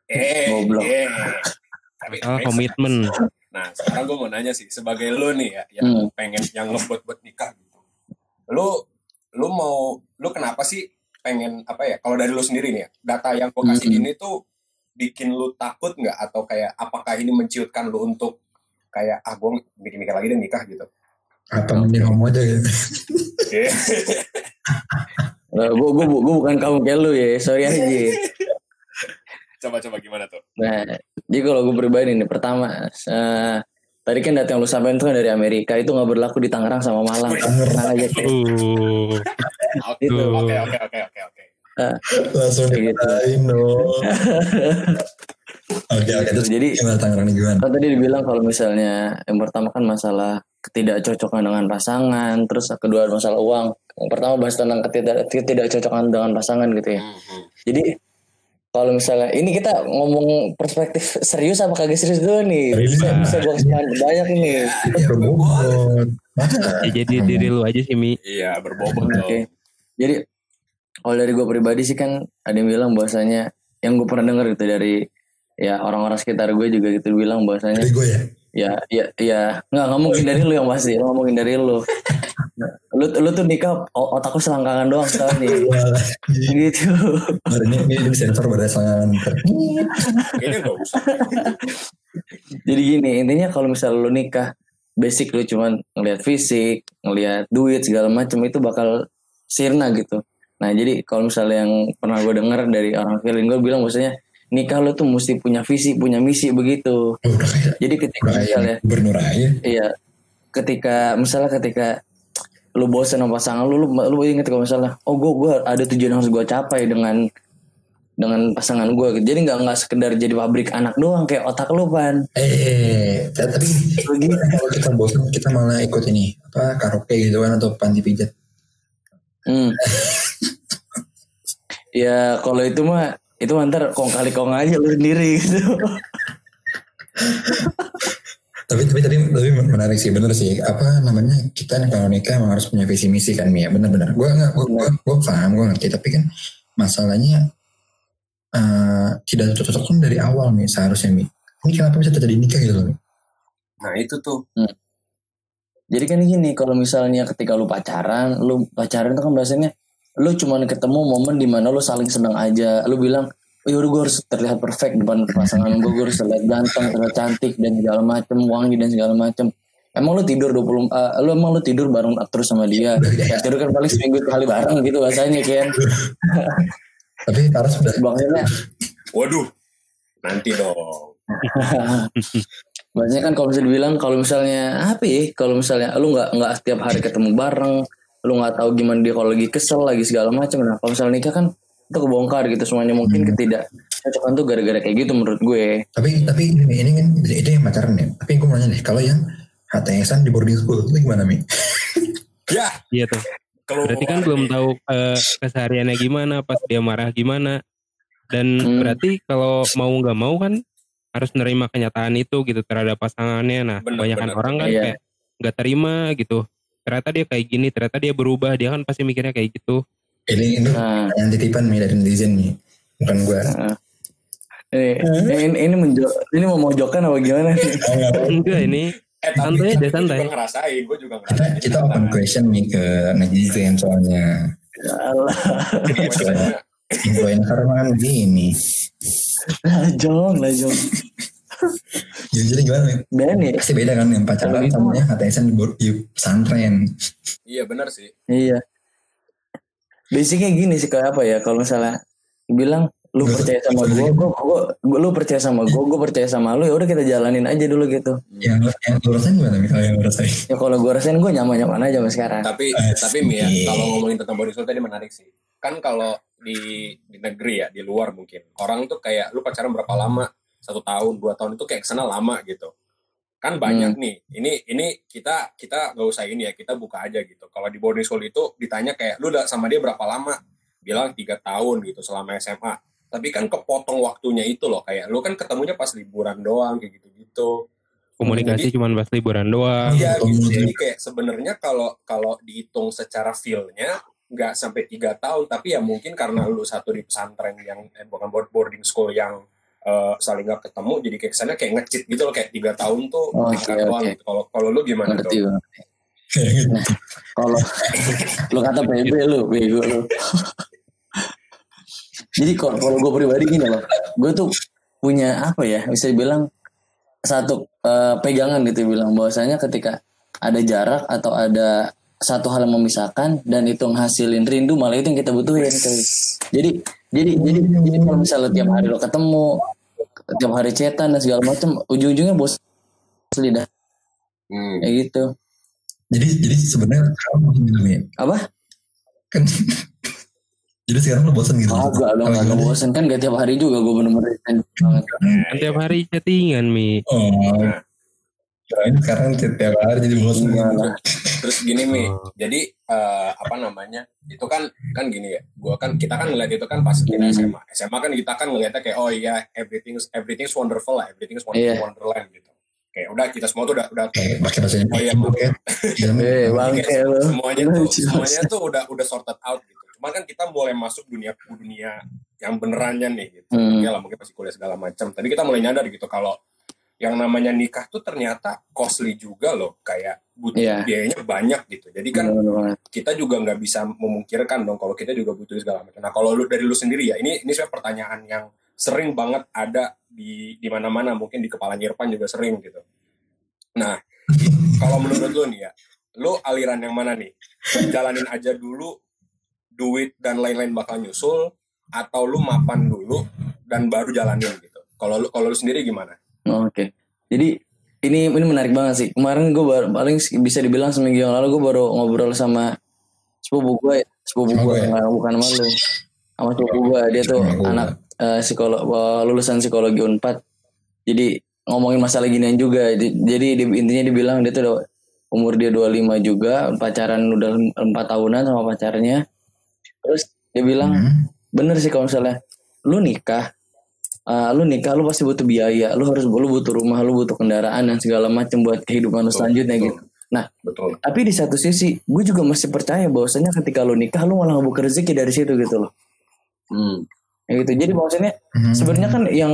[SPEAKER 3] eh
[SPEAKER 6] Goblok.
[SPEAKER 3] eh tapi tapi-
[SPEAKER 4] komitmen.
[SPEAKER 3] Nah, sekarang gue mau nanya sih, sebagai lo nih ya, yang
[SPEAKER 6] Hmm.
[SPEAKER 3] pengen, yang ngebuat buat nikah gitu, lo, lo mau, lo kenapa sih pengen apa ya? Kalau dari lo sendiri nih ya, data yang gue kasih
[SPEAKER 6] Hmm.
[SPEAKER 3] ini tuh bikin lo takut nggak atau kayak apakah ini menciutkan lo untuk kayak ah gue mikir-mikir lagi deh nikah gitu?
[SPEAKER 2] Apa mending homo aja gitu.
[SPEAKER 6] Nah, gue gue gue bukan kamu kayak lu ya, sorry aja.
[SPEAKER 3] Coba-coba gimana tuh?
[SPEAKER 6] Nah, jadi kalau gue pribadi nih, pertama, eh, tadi kan data yang lu sampaikan itu kan dari Amerika, itu nggak berlaku di Tangerang sama Malang. Tenang aja. kayak.
[SPEAKER 4] Uh,
[SPEAKER 3] Oke,
[SPEAKER 6] Itu.
[SPEAKER 3] oke, oke, oke, oke, oke.
[SPEAKER 2] Langsung
[SPEAKER 6] Kayak gitu.
[SPEAKER 2] dikatain dong. Oke oke terus
[SPEAKER 6] Jadi
[SPEAKER 2] gimana Tangerang nih gimana?
[SPEAKER 6] kan tadi dibilang kalau misalnya yang pertama kan masalah ketidakcocokan dengan pasangan, terus kedua masalah uang. Yang pertama bahas tentang ketidak ketidakcocokan dengan pasangan gitu ya.
[SPEAKER 3] Hmm, hmm.
[SPEAKER 6] Jadi kalau misalnya ini kita ngomong perspektif serius apa kagak serius dulu nih
[SPEAKER 2] Serius,
[SPEAKER 6] bisa bisa gua kasih banyak ini
[SPEAKER 2] Ya berbobot.
[SPEAKER 4] Ya jadi diri lu aja sih Mi.
[SPEAKER 3] Iya berbobot
[SPEAKER 6] Oke. Jadi kalau dari gue pribadi sih kan ada yang bilang bahwasanya yang gue pernah dengar gitu dari ya orang-orang sekitar gue juga gitu bilang bahwasanya
[SPEAKER 2] Dari gue ya.
[SPEAKER 6] ya ya ya. Nggak nggak mungkin dari lu yang pasti nggak mungkin dari lu. Lu lu tuh nikah o- otakku selangkangan doang tau nih.
[SPEAKER 2] Ini,
[SPEAKER 6] gitu.
[SPEAKER 2] Ini, ini, sensor
[SPEAKER 3] nggak usah.
[SPEAKER 6] jadi gini intinya kalau misalnya lu nikah basic lu cuman ngelihat fisik ngelihat duit segala macam itu bakal sirna gitu nah jadi kalau misalnya yang pernah gue dengar dari orang feeling gue bilang maksudnya nikah lu tuh mesti punya visi punya misi begitu
[SPEAKER 2] udah kayak
[SPEAKER 6] jadi ketika
[SPEAKER 2] udah
[SPEAKER 6] misalnya
[SPEAKER 2] gubernur aja.
[SPEAKER 6] Iya. Ketika misalnya ketika lu bosan sama pasangan lu, lu, lu inget kalau misalnya, oh gue gua ada tujuan yang harus gue capai dengan dengan pasangan gue. gitu. Jadi nggak nggak sekedar jadi pabrik anak doang kayak otak lu pan.
[SPEAKER 2] Eh, t- tapi
[SPEAKER 6] Begitu.
[SPEAKER 2] kalau kita bosan kita malah ikut ini apa karaoke gitu kan atau panti pijat.
[SPEAKER 6] Hmm. ya kalau itu mah itu antar kong kali kong aja lu sendiri gitu.
[SPEAKER 2] Tapi tapi tadi tapi menarik sih bener sih apa namanya kita nih kalau nikah emang harus punya visi misi kan Mia bener-bener. Gue nggak gue gue gue paham gue ngerti tapi kan masalahnya eh tidak cocok kan dari awal nih seharusnya Mi. Ini kenapa bisa terjadi nikah gitu loh Mi?
[SPEAKER 3] Nah itu tuh.
[SPEAKER 6] Jadi kan gini, kalau misalnya ketika lu pacaran, lu pacaran itu kan biasanya lu cuman ketemu momen di mana lu saling senang aja. Lu bilang, oh yaudah gue harus terlihat perfect depan pasangan gue, gue harus terlihat ganteng, terlihat cantik dan segala macem, wangi dan segala macem. Emang lu tidur 20 eh, lu emang lu tidur bareng terus sama dia. Ya tidur kan paling seminggu sekali bareng gitu bahasanya kan.
[SPEAKER 2] Tapi harus sudah
[SPEAKER 6] Maksudnya
[SPEAKER 3] Waduh. Nanti dong.
[SPEAKER 6] Biasanya kan kalau misalnya dibilang kalau misalnya apa ya kalau misalnya lu nggak nggak setiap hari ketemu bareng lu nggak tahu gimana dia kalau lagi kesel lagi segala macam nah kalau misalnya nikah kan itu kebongkar gitu semuanya mungkin ketidak cocokan tuh gara-gara kayak gitu menurut gue
[SPEAKER 2] tapi tapi ini, ini kan itu yang pacaran ya. Tapi gue mau nanya deh kalau yang HTSan di boarding school itu gimana Mi?
[SPEAKER 3] Ya.
[SPEAKER 4] Iya tuh. Berarti kan belum tahu eh, kesehariannya gimana, pas dia marah gimana. Dan
[SPEAKER 6] Hmm.
[SPEAKER 4] berarti kalau mau nggak mau kan harus menerima kenyataan itu gitu terhadap pasangannya. Nah,
[SPEAKER 3] Bener,
[SPEAKER 4] kebanyakan
[SPEAKER 3] bener,
[SPEAKER 4] orang kan
[SPEAKER 6] Iya.
[SPEAKER 4] kayak nggak terima gitu. Ternyata dia kayak gini, ternyata dia berubah. Dia kan pasti mikirnya kayak gitu.
[SPEAKER 2] Ini ini
[SPEAKER 6] nah
[SPEAKER 2] yang titipan Mi dari netizen nih. Bukan gue.
[SPEAKER 6] ini ini, ini, menjo- ini mau mojokan apa gimana nih
[SPEAKER 4] Enggak ini
[SPEAKER 3] Eh tapi,
[SPEAKER 4] Santai
[SPEAKER 3] gue
[SPEAKER 4] santai.
[SPEAKER 3] juga ngerasain. Gue juga
[SPEAKER 2] Kita
[SPEAKER 3] ngerasain.
[SPEAKER 2] kita open question nih ke netizen soalnya.
[SPEAKER 6] Alah,
[SPEAKER 3] Maksudnya,
[SPEAKER 2] Influencer kan begini.
[SPEAKER 6] lajong lajong
[SPEAKER 2] Jadi, jadi gimana Mi?
[SPEAKER 6] dan ya
[SPEAKER 2] Pasti beda kan yang pacaran
[SPEAKER 6] gitu
[SPEAKER 2] sama yang HTSan di, pesantren.
[SPEAKER 3] Iya benar sih.
[SPEAKER 6] iya basicnya gini sih kayak apa ya kalau misalnya bilang lu percaya sama gue, gue, gue, lu percaya sama gue, gue percaya sama lu, ya udah kita jalanin aja dulu gitu.
[SPEAKER 2] Yang yang lu rasain gimana? Kalau yang lu rasain?
[SPEAKER 6] Ya kalau gue rasain gue nyaman nyaman aja sama sekarang.
[SPEAKER 3] Tapi
[SPEAKER 2] Asik.
[SPEAKER 3] tapi Mi ya, kalau ngomongin tentang body school tadi menarik sih. Kan kalau di di negeri ya, di luar mungkin orang tuh kayak lu pacaran berapa lama? Satu tahun, dua tahun itu kayak ke sana lama gitu. Kan banyak nih. Ini ini kita kita nggak usah ini ya, kita buka aja gitu. Kalau di boarding school itu ditanya kayak lu udah sama dia berapa lama? Bilang tiga tahun gitu selama SMA. Tapi kan kepotong waktunya itu loh, kayak lu kan ketemunya pas liburan doang kayak gitu-gitu.
[SPEAKER 4] komunikasi cuman pas liburan doang.
[SPEAKER 3] Iya gitu.
[SPEAKER 2] gitu.
[SPEAKER 3] Jadi kayak sebenarnya kalau kalau dihitung secara feel-nya nggak sampai tiga tahun, tapi ya mungkin karena lu satu di pesantren yang eh, bukan board- boarding school yang eh, saling nggak ketemu, jadi kayak kesannya kayak ngecit gitu loh kayak tiga tahun tuh
[SPEAKER 6] Oh, oke,
[SPEAKER 3] doang gitu. Kalau kalau lu gimana
[SPEAKER 6] Ngerti
[SPEAKER 3] tuh?
[SPEAKER 6] gue. Kalau lu kata PB lu, bego lu. Jadi kalau kalau gue pribadi gini loh, gue tuh punya apa ya, bisa dibilang satu eh, pegangan gitu bilang bahwasanya ketika ada jarak atau ada satu hal yang memisahkan dan itu menghasilin rindu malah itu yang kita butuhin cuy. Jadi jadi jadi jadi kalau misalnya tiap hari lo ketemu tiap hari chatan dan segala macam ujung-ujungnya bos asli dah
[SPEAKER 3] Hmm.
[SPEAKER 6] kayak gitu
[SPEAKER 2] Jadi jadi sebenarnya gitu
[SPEAKER 6] apa
[SPEAKER 2] Kan jadi sekarang lu bosan gitu.
[SPEAKER 6] Agak dong, agak bosan kan gak tiap hari juga gue bener-bener banget.
[SPEAKER 4] Kan tiap hari chattingan Mi.
[SPEAKER 2] Oh, sekarang tiap hari jadi bosan
[SPEAKER 6] Enggak
[SPEAKER 2] gitu.
[SPEAKER 3] terus gini mi
[SPEAKER 1] Oh.
[SPEAKER 3] jadi eh, apa namanya itu kan kan gini ya gua kan kita kan ngeliat itu kan pas kita
[SPEAKER 6] Hmm.
[SPEAKER 3] SMA SMA kan kita kan ngeliatnya kayak oh iya everything everything's wonderful lah everything's
[SPEAKER 6] Iya.
[SPEAKER 3] wonderland gitu kayak udah kita semua tuh udah udah
[SPEAKER 2] Kayak pakai bahasa
[SPEAKER 3] Oh iya,
[SPEAKER 2] Ibu kan.
[SPEAKER 6] Eh, bangke lo.
[SPEAKER 3] semuanya tuh semuanya tuh udah udah sorted out gitu cuman kan kita mulai masuk dunia dunia yang benerannya nih gitu
[SPEAKER 6] Hmm.
[SPEAKER 3] ya lah mungkin masih kuliah segala macam tadi kita mulai nyadar gitu kalau yang namanya nikah tuh ternyata costly juga loh kayak butuh
[SPEAKER 6] Iya.
[SPEAKER 3] biayanya banyak gitu jadi kan
[SPEAKER 6] banget.
[SPEAKER 3] kita juga nggak bisa memungkirkan dong kalau kita juga butuh segala macam. Nah kalau lu dari lu sendiri ya ini ini sebenarnya pertanyaan yang sering banget ada di di mana-mana mungkin di kepala Irfan juga sering gitu. Nah kalau menurut lu nih ya, lu aliran yang mana nih? Jalanin aja dulu duit dan lain-lain bakal nyusul atau lu mapan dulu dan baru jalanin gitu. Kalau lu kalau lu sendiri gimana?
[SPEAKER 6] Oh, Oke. Jadi ini ini menarik banget sih. Kemarin gue baru paling bisa dibilang seminggu yang lalu gue baru ngobrol sama sepupu gue, sepupu
[SPEAKER 2] Sama
[SPEAKER 6] gue
[SPEAKER 2] gue ya?
[SPEAKER 6] bukan sama lu. Sama sepupu gue dia tuh
[SPEAKER 2] gue.
[SPEAKER 6] anak eh, psikolog eh, lulusan psikologi Unpad. Jadi ngomongin masalah ginian juga. Jadi, jadi di- intinya dibilang dia tuh udah umur dia 25 juga, pacaran udah 4 tahunan sama pacarnya. Terus dia bilang
[SPEAKER 2] Hmm.
[SPEAKER 6] bener sih kalau misalnya lu nikah uh, lu nikah lu pasti butuh biaya lu harus lu butuh rumah lu butuh kendaraan dan segala macam buat kehidupan lu selanjutnya
[SPEAKER 3] betul.
[SPEAKER 6] gitu Nah.
[SPEAKER 3] betul.
[SPEAKER 6] tapi di satu sisi gue juga masih percaya bahwasanya ketika lu nikah lu malah ngebuka rezeki dari situ gitu loh
[SPEAKER 3] Hmm.
[SPEAKER 6] Ya gitu jadi maksudnya
[SPEAKER 2] Hmm.
[SPEAKER 6] sebenarnya kan yang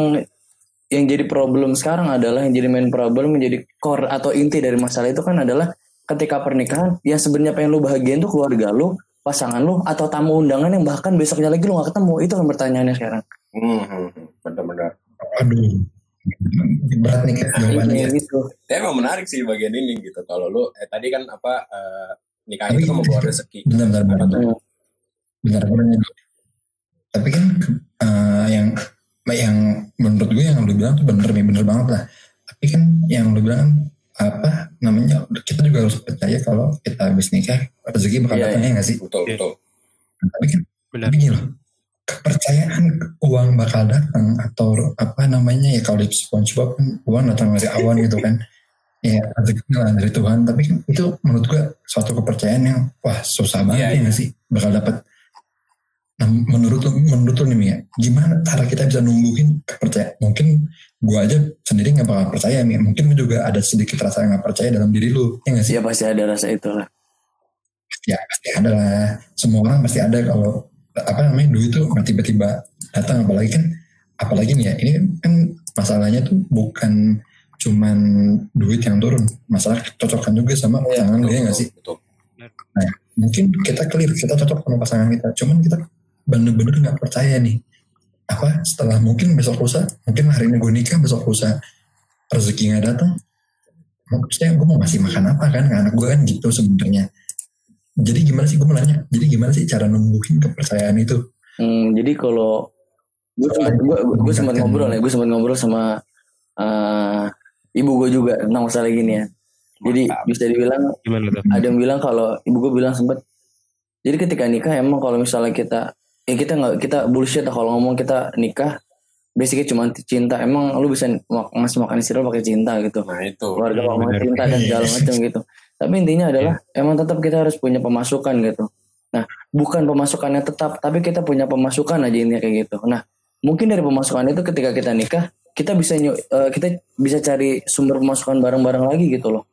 [SPEAKER 6] yang jadi problem sekarang adalah yang jadi main problem menjadi core atau inti dari masalah itu kan adalah ketika pernikahan yang sebenarnya pengen lu bahagiain tuh keluarga lu pasangan lu atau tamu undangan yang bahkan besoknya lagi lu gak ketemu itu kan pertanyaannya sekarang
[SPEAKER 3] Hmm, hmm, hmm. benar-benar.
[SPEAKER 2] Aduh. Berat nih kayak jawabannya.
[SPEAKER 6] Iya, gitu
[SPEAKER 3] Ya emang menarik sih bagian ini gitu. Kalau lu eh, tadi kan apa eh, nikah
[SPEAKER 2] Tapi
[SPEAKER 3] itu kan
[SPEAKER 2] gini.
[SPEAKER 3] membawa rezeki. Tuh?
[SPEAKER 2] Bentar, aku nanya dulu. Tapi kan eh, yang yang menurut gue yang lu bilang tuh bener nih, bener banget lah. Tapi kan yang lu bilang apa namanya kita juga harus percaya kalau kita habis nikah rezeki bakal
[SPEAKER 6] Iya,
[SPEAKER 2] datang ya nggak sih?
[SPEAKER 3] Betul,
[SPEAKER 4] Iya.
[SPEAKER 3] betul.
[SPEAKER 2] Tapi kan
[SPEAKER 4] Benar.
[SPEAKER 2] begini loh, kepercayaan uang bakal datang atau apa namanya ya kalau di SpongeBob kan uang datang dari awan gitu kan. Ya rezeki lah dari Tuhan. Tapi kan itu menurut gue suatu kepercayaan yang wah susah banget
[SPEAKER 3] Iya,
[SPEAKER 2] ya
[SPEAKER 3] iya.
[SPEAKER 2] nggak sih bakal dapat. Nah, menurut menurut lu nih Mia, gimana cara kita bisa numbuhin kepercayaan? Mungkin gue aja sendiri nggak bakal percaya Mia. Mungkin juga ada sedikit rasa nggak percaya dalam diri lu, ya nggak sih?
[SPEAKER 6] ya pasti ada rasa itu lah
[SPEAKER 2] ya pasti ada lah semua orang pasti ada kalau apa namanya duit tuh tiba-tiba datang apalagi kan apalagi nih ya ini kan masalahnya tuh bukan cuman duit yang turun masalah cocokkan juga sama
[SPEAKER 6] Iya,
[SPEAKER 2] pasangan ya
[SPEAKER 3] Betul,
[SPEAKER 2] nggak sih?
[SPEAKER 3] betul.
[SPEAKER 2] mungkin kita clear kita cocok sama pasangan kita cuman kita bener-bener nggak percaya nih. Apa setelah mungkin besok lusa mungkin hari ini gue nikah besok lusa rezeki nggak datang maksudnya gue mau ngasih makan apa kan? Ke anak gue kan gitu sebenarnya jadi gimana sih gue mau nanya jadi gimana sih cara numbuhin kepercayaan itu
[SPEAKER 6] Hmm, jadi kalau gue sempat gue gue sempat ngobrol ya, gue sempat ngobrol sama eh, ibu gue juga tentang masalah gini ya. Jadi
[SPEAKER 3] Mantap.
[SPEAKER 6] bisa dibilang
[SPEAKER 4] Gimana tuh?
[SPEAKER 6] ada yang bilang kalau ibu gue bilang sempat. Jadi ketika nikah emang kalau misalnya kita ya kita nggak kita bullshit kalau ngomong kita nikah basicnya cuma cinta emang lu bisa mak- ngasih makan istri pakai cinta gitu
[SPEAKER 3] Nah itu.
[SPEAKER 6] keluarga pakai
[SPEAKER 4] benar.
[SPEAKER 6] cinta dan segala macam gitu tapi intinya adalah emang tetap kita harus punya pemasukan gitu. Nah bukan pemasukannya tetap tapi kita punya pemasukan aja intinya kayak gitu. Nah mungkin dari pemasukan itu ketika kita nikah kita bisa eh, kita bisa cari sumber pemasukan bareng-bareng lagi gitu loh.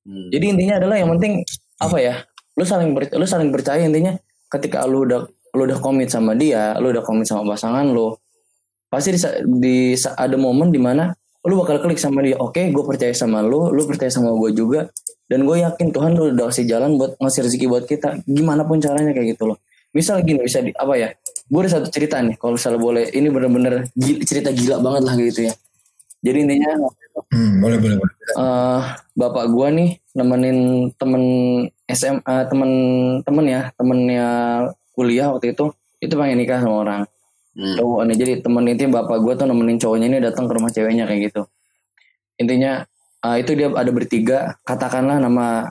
[SPEAKER 3] Hmm.
[SPEAKER 6] jadi intinya adalah yang penting apa ya lu saling ber- lu saling percaya intinya ketika lu udah lu udah komit sama dia lu udah komit sama pasangan lu pasti di, di ada momen di mana lu bakal klik sama dia. Oke gue percaya sama lu lu percaya sama gue juga dan gue yakin Tuhan lu udah kasih jalan buat ngasih rezeki buat kita. Gimana pun caranya kayak gitu loh. Misal gini bisa di apa ya? Gue ada satu cerita nih kalau misalnya boleh ini bener-bener cerita gila banget lah gitu ya. Jadi intinya
[SPEAKER 2] hmm, boleh boleh boleh.
[SPEAKER 6] eh bapak gua nih nemenin temen SMA temen temen ya temennya kuliah waktu itu itu pengen nikah sama orang.
[SPEAKER 3] Hmm.
[SPEAKER 6] cowok nih jadi temen itu bapak gua tuh nemenin cowoknya ini datang ke rumah ceweknya kayak gitu. Intinya eh, itu dia ada bertiga. Katakanlah nama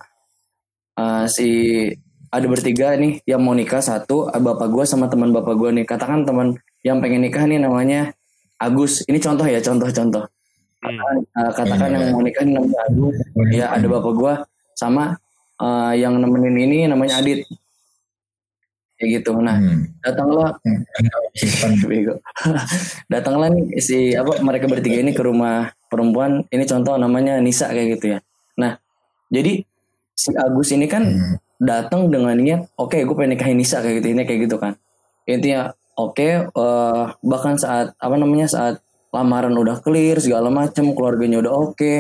[SPEAKER 6] eh, si ada bertiga nih yang mau nikah satu eh, bapak gua sama teman bapak gua nih. Katakan teman yang pengen nikah nih namanya Agus. Ini contoh ya contoh-contoh
[SPEAKER 4] Hmm.
[SPEAKER 6] Eh, katakan yang mau nikah ini namanya Adu ya ada bapak gua sama eh, yang nemenin ini namanya Adit kayak gitu. Nah
[SPEAKER 2] Hmm.
[SPEAKER 6] datanglah bego. Datanglah nih si apa mereka bertiga ini ke rumah perempuan. Ini contoh namanya Nisa kayak gitu ya. Nah jadi si Agus ini kan
[SPEAKER 2] Hmm.
[SPEAKER 6] datang dengan niat oke gue pengen nikahin Nisa kayak gitu ini kayak gitu kan. Intinya oke eh, bahkan saat apa namanya saat lamaran udah clear segala macem keluarganya udah oke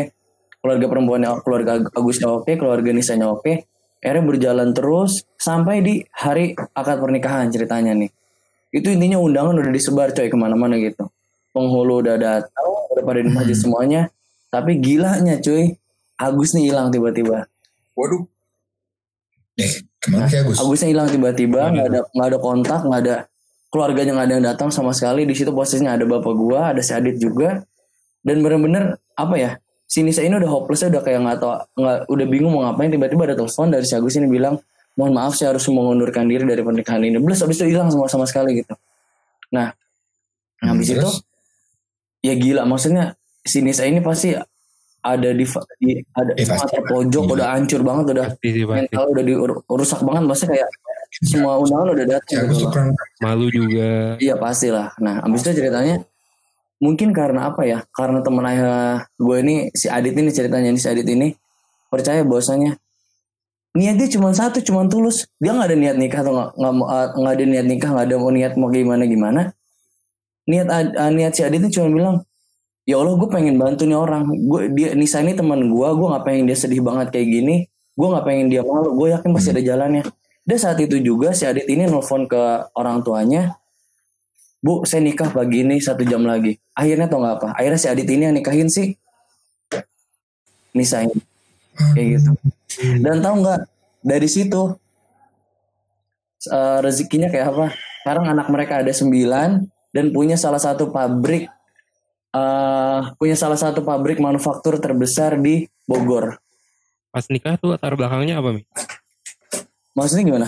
[SPEAKER 6] keluarga perempuannya keluarga Agusnya oke keluarga Nisanya oke akhirnya berjalan terus sampai di hari akad pernikahan ceritanya nih. Itu intinya undangan udah disebar coy ke mana-mana gitu. Penghulu udah datang udah pada di masjid semuanya. Tapi gilanya cuy Agus nih hilang tiba-tiba.
[SPEAKER 3] Waduh,
[SPEAKER 2] Eh, ke mana sih Agus?
[SPEAKER 6] Agusnya hilang tiba-tiba nggak ada nggak ada kontak nggak ada keluarganya nggak ada yang datang sama sekali. Di situ posisinya ada bapak gua ada si Adit juga. Dan bener-bener apa ya si Nisa ini udah hopeless udah kayak nggak tahu nggak udah bingung mau ngapain tiba-tiba ada telepon dari si Agus ini bilang mohon maaf saya harus mengundurkan diri dari pernikahan ini belas habis itu hilang sama sama sekali gitu nah
[SPEAKER 2] Hmm,
[SPEAKER 6] habis itu
[SPEAKER 2] terus?
[SPEAKER 6] ya gila maksudnya si Nisa ini pasti ada di, di ada
[SPEAKER 2] Eh, pasti.
[SPEAKER 6] terpojok
[SPEAKER 2] Gila.
[SPEAKER 6] udah hancur banget udah
[SPEAKER 4] Pasti sih pasti.
[SPEAKER 6] mental udah dirusak banget maksudnya kayak semua undangan udah datang gitu
[SPEAKER 2] keren.
[SPEAKER 4] Malu juga.
[SPEAKER 6] Iya pastilah. Nah, abis itu ceritanya mungkin karena apa ya? Karena temen ayah gue ini si Adit ini ceritanya ini si Adit ini percaya bahwasanya niat dia cuma satu, cuma tulus. Dia nggak ada niat nikah atau nggak nggak nggak ada niat nikah, nggak ada mau niat mau gimana gimana. Niat ah, niat si Adit ini cuma bilang, ya Allah gue pengen bantu nih orang. Gue dia Nisa ini teman gue, gue nggak pengen dia sedih banget kayak gini. Gue nggak pengen dia malu. Gue yakin pasti ada jalannya. Dan saat itu juga si Adit ini nelfon ke orang tuanya, Bu, saya nikah pagi ini satu jam lagi. Akhirnya tau nggak apa? Akhirnya si Adit ini yang nikahin si Nisa ini. Kayak gitu. Dan tahu nggak dari situ eh, rezekinya kayak apa? Sekarang anak mereka ada sembilan dan punya salah satu pabrik eh punya salah satu pabrik manufaktur terbesar di Bogor.
[SPEAKER 4] Pas nikah tuh latar belakangnya apa Mi?
[SPEAKER 6] Maksudnya gimana?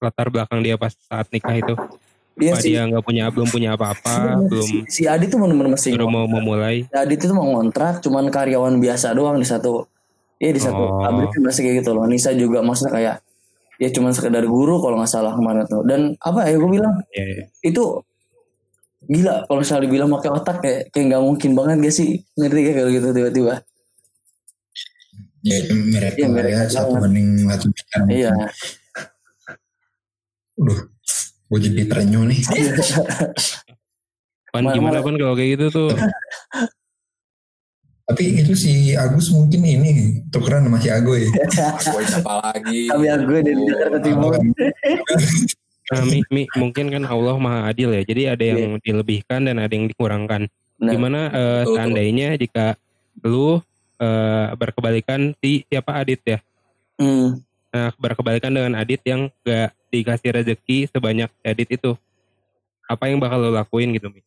[SPEAKER 4] Latar belakang dia pas saat nikah itu.
[SPEAKER 6] Dia
[SPEAKER 4] Apa
[SPEAKER 6] si,
[SPEAKER 4] dia nggak punya belum punya apa-apa, belum
[SPEAKER 6] si, si Adit tuh bener-bener masih
[SPEAKER 4] baru mau memulai.
[SPEAKER 6] Si Adit itu mau ngontrak cuman karyawan biasa doang di satu Iya di satu
[SPEAKER 4] Oh.
[SPEAKER 6] pabrik kan masih kayak gitu loh. Nisa juga maksudnya kayak ya cuman sekedar guru kalau nggak salah kemarin tuh. Dan apa ya gue bilang
[SPEAKER 4] Ya, ya.
[SPEAKER 6] itu gila kalau misalnya dibilang pakai otak kayak kayak nggak mungkin banget gak sih ngerti gak kalau gitu tiba-tiba.
[SPEAKER 2] Ya itu miracle
[SPEAKER 6] Iya,
[SPEAKER 2] lah ya. Satu banding satu.
[SPEAKER 6] Iya.
[SPEAKER 2] Duh, gue jadi terenyuh nih.
[SPEAKER 4] Pan gimana pan kalau kayak gitu tuh?
[SPEAKER 2] Tapi itu si Agus mungkin ini tukeran sama si Ago ya.
[SPEAKER 3] siapa lagi?
[SPEAKER 6] Kami aku dari Jakarta Timur.
[SPEAKER 4] Nah, Mi, Mi, mungkin kan Allah maha adil ya. Jadi ada yang dilebihkan dan ada yang dikurangkan.
[SPEAKER 6] Nah,
[SPEAKER 4] Gimana
[SPEAKER 3] betul.
[SPEAKER 4] seandainya jika lu eh, berkebalikan si siapa Adit ya?
[SPEAKER 6] hmm,
[SPEAKER 4] Nah, berkebalikan dengan Adit yang gak dikasih rezeki sebanyak Adit itu. Apa yang bakal lo lakuin gitu, Mi?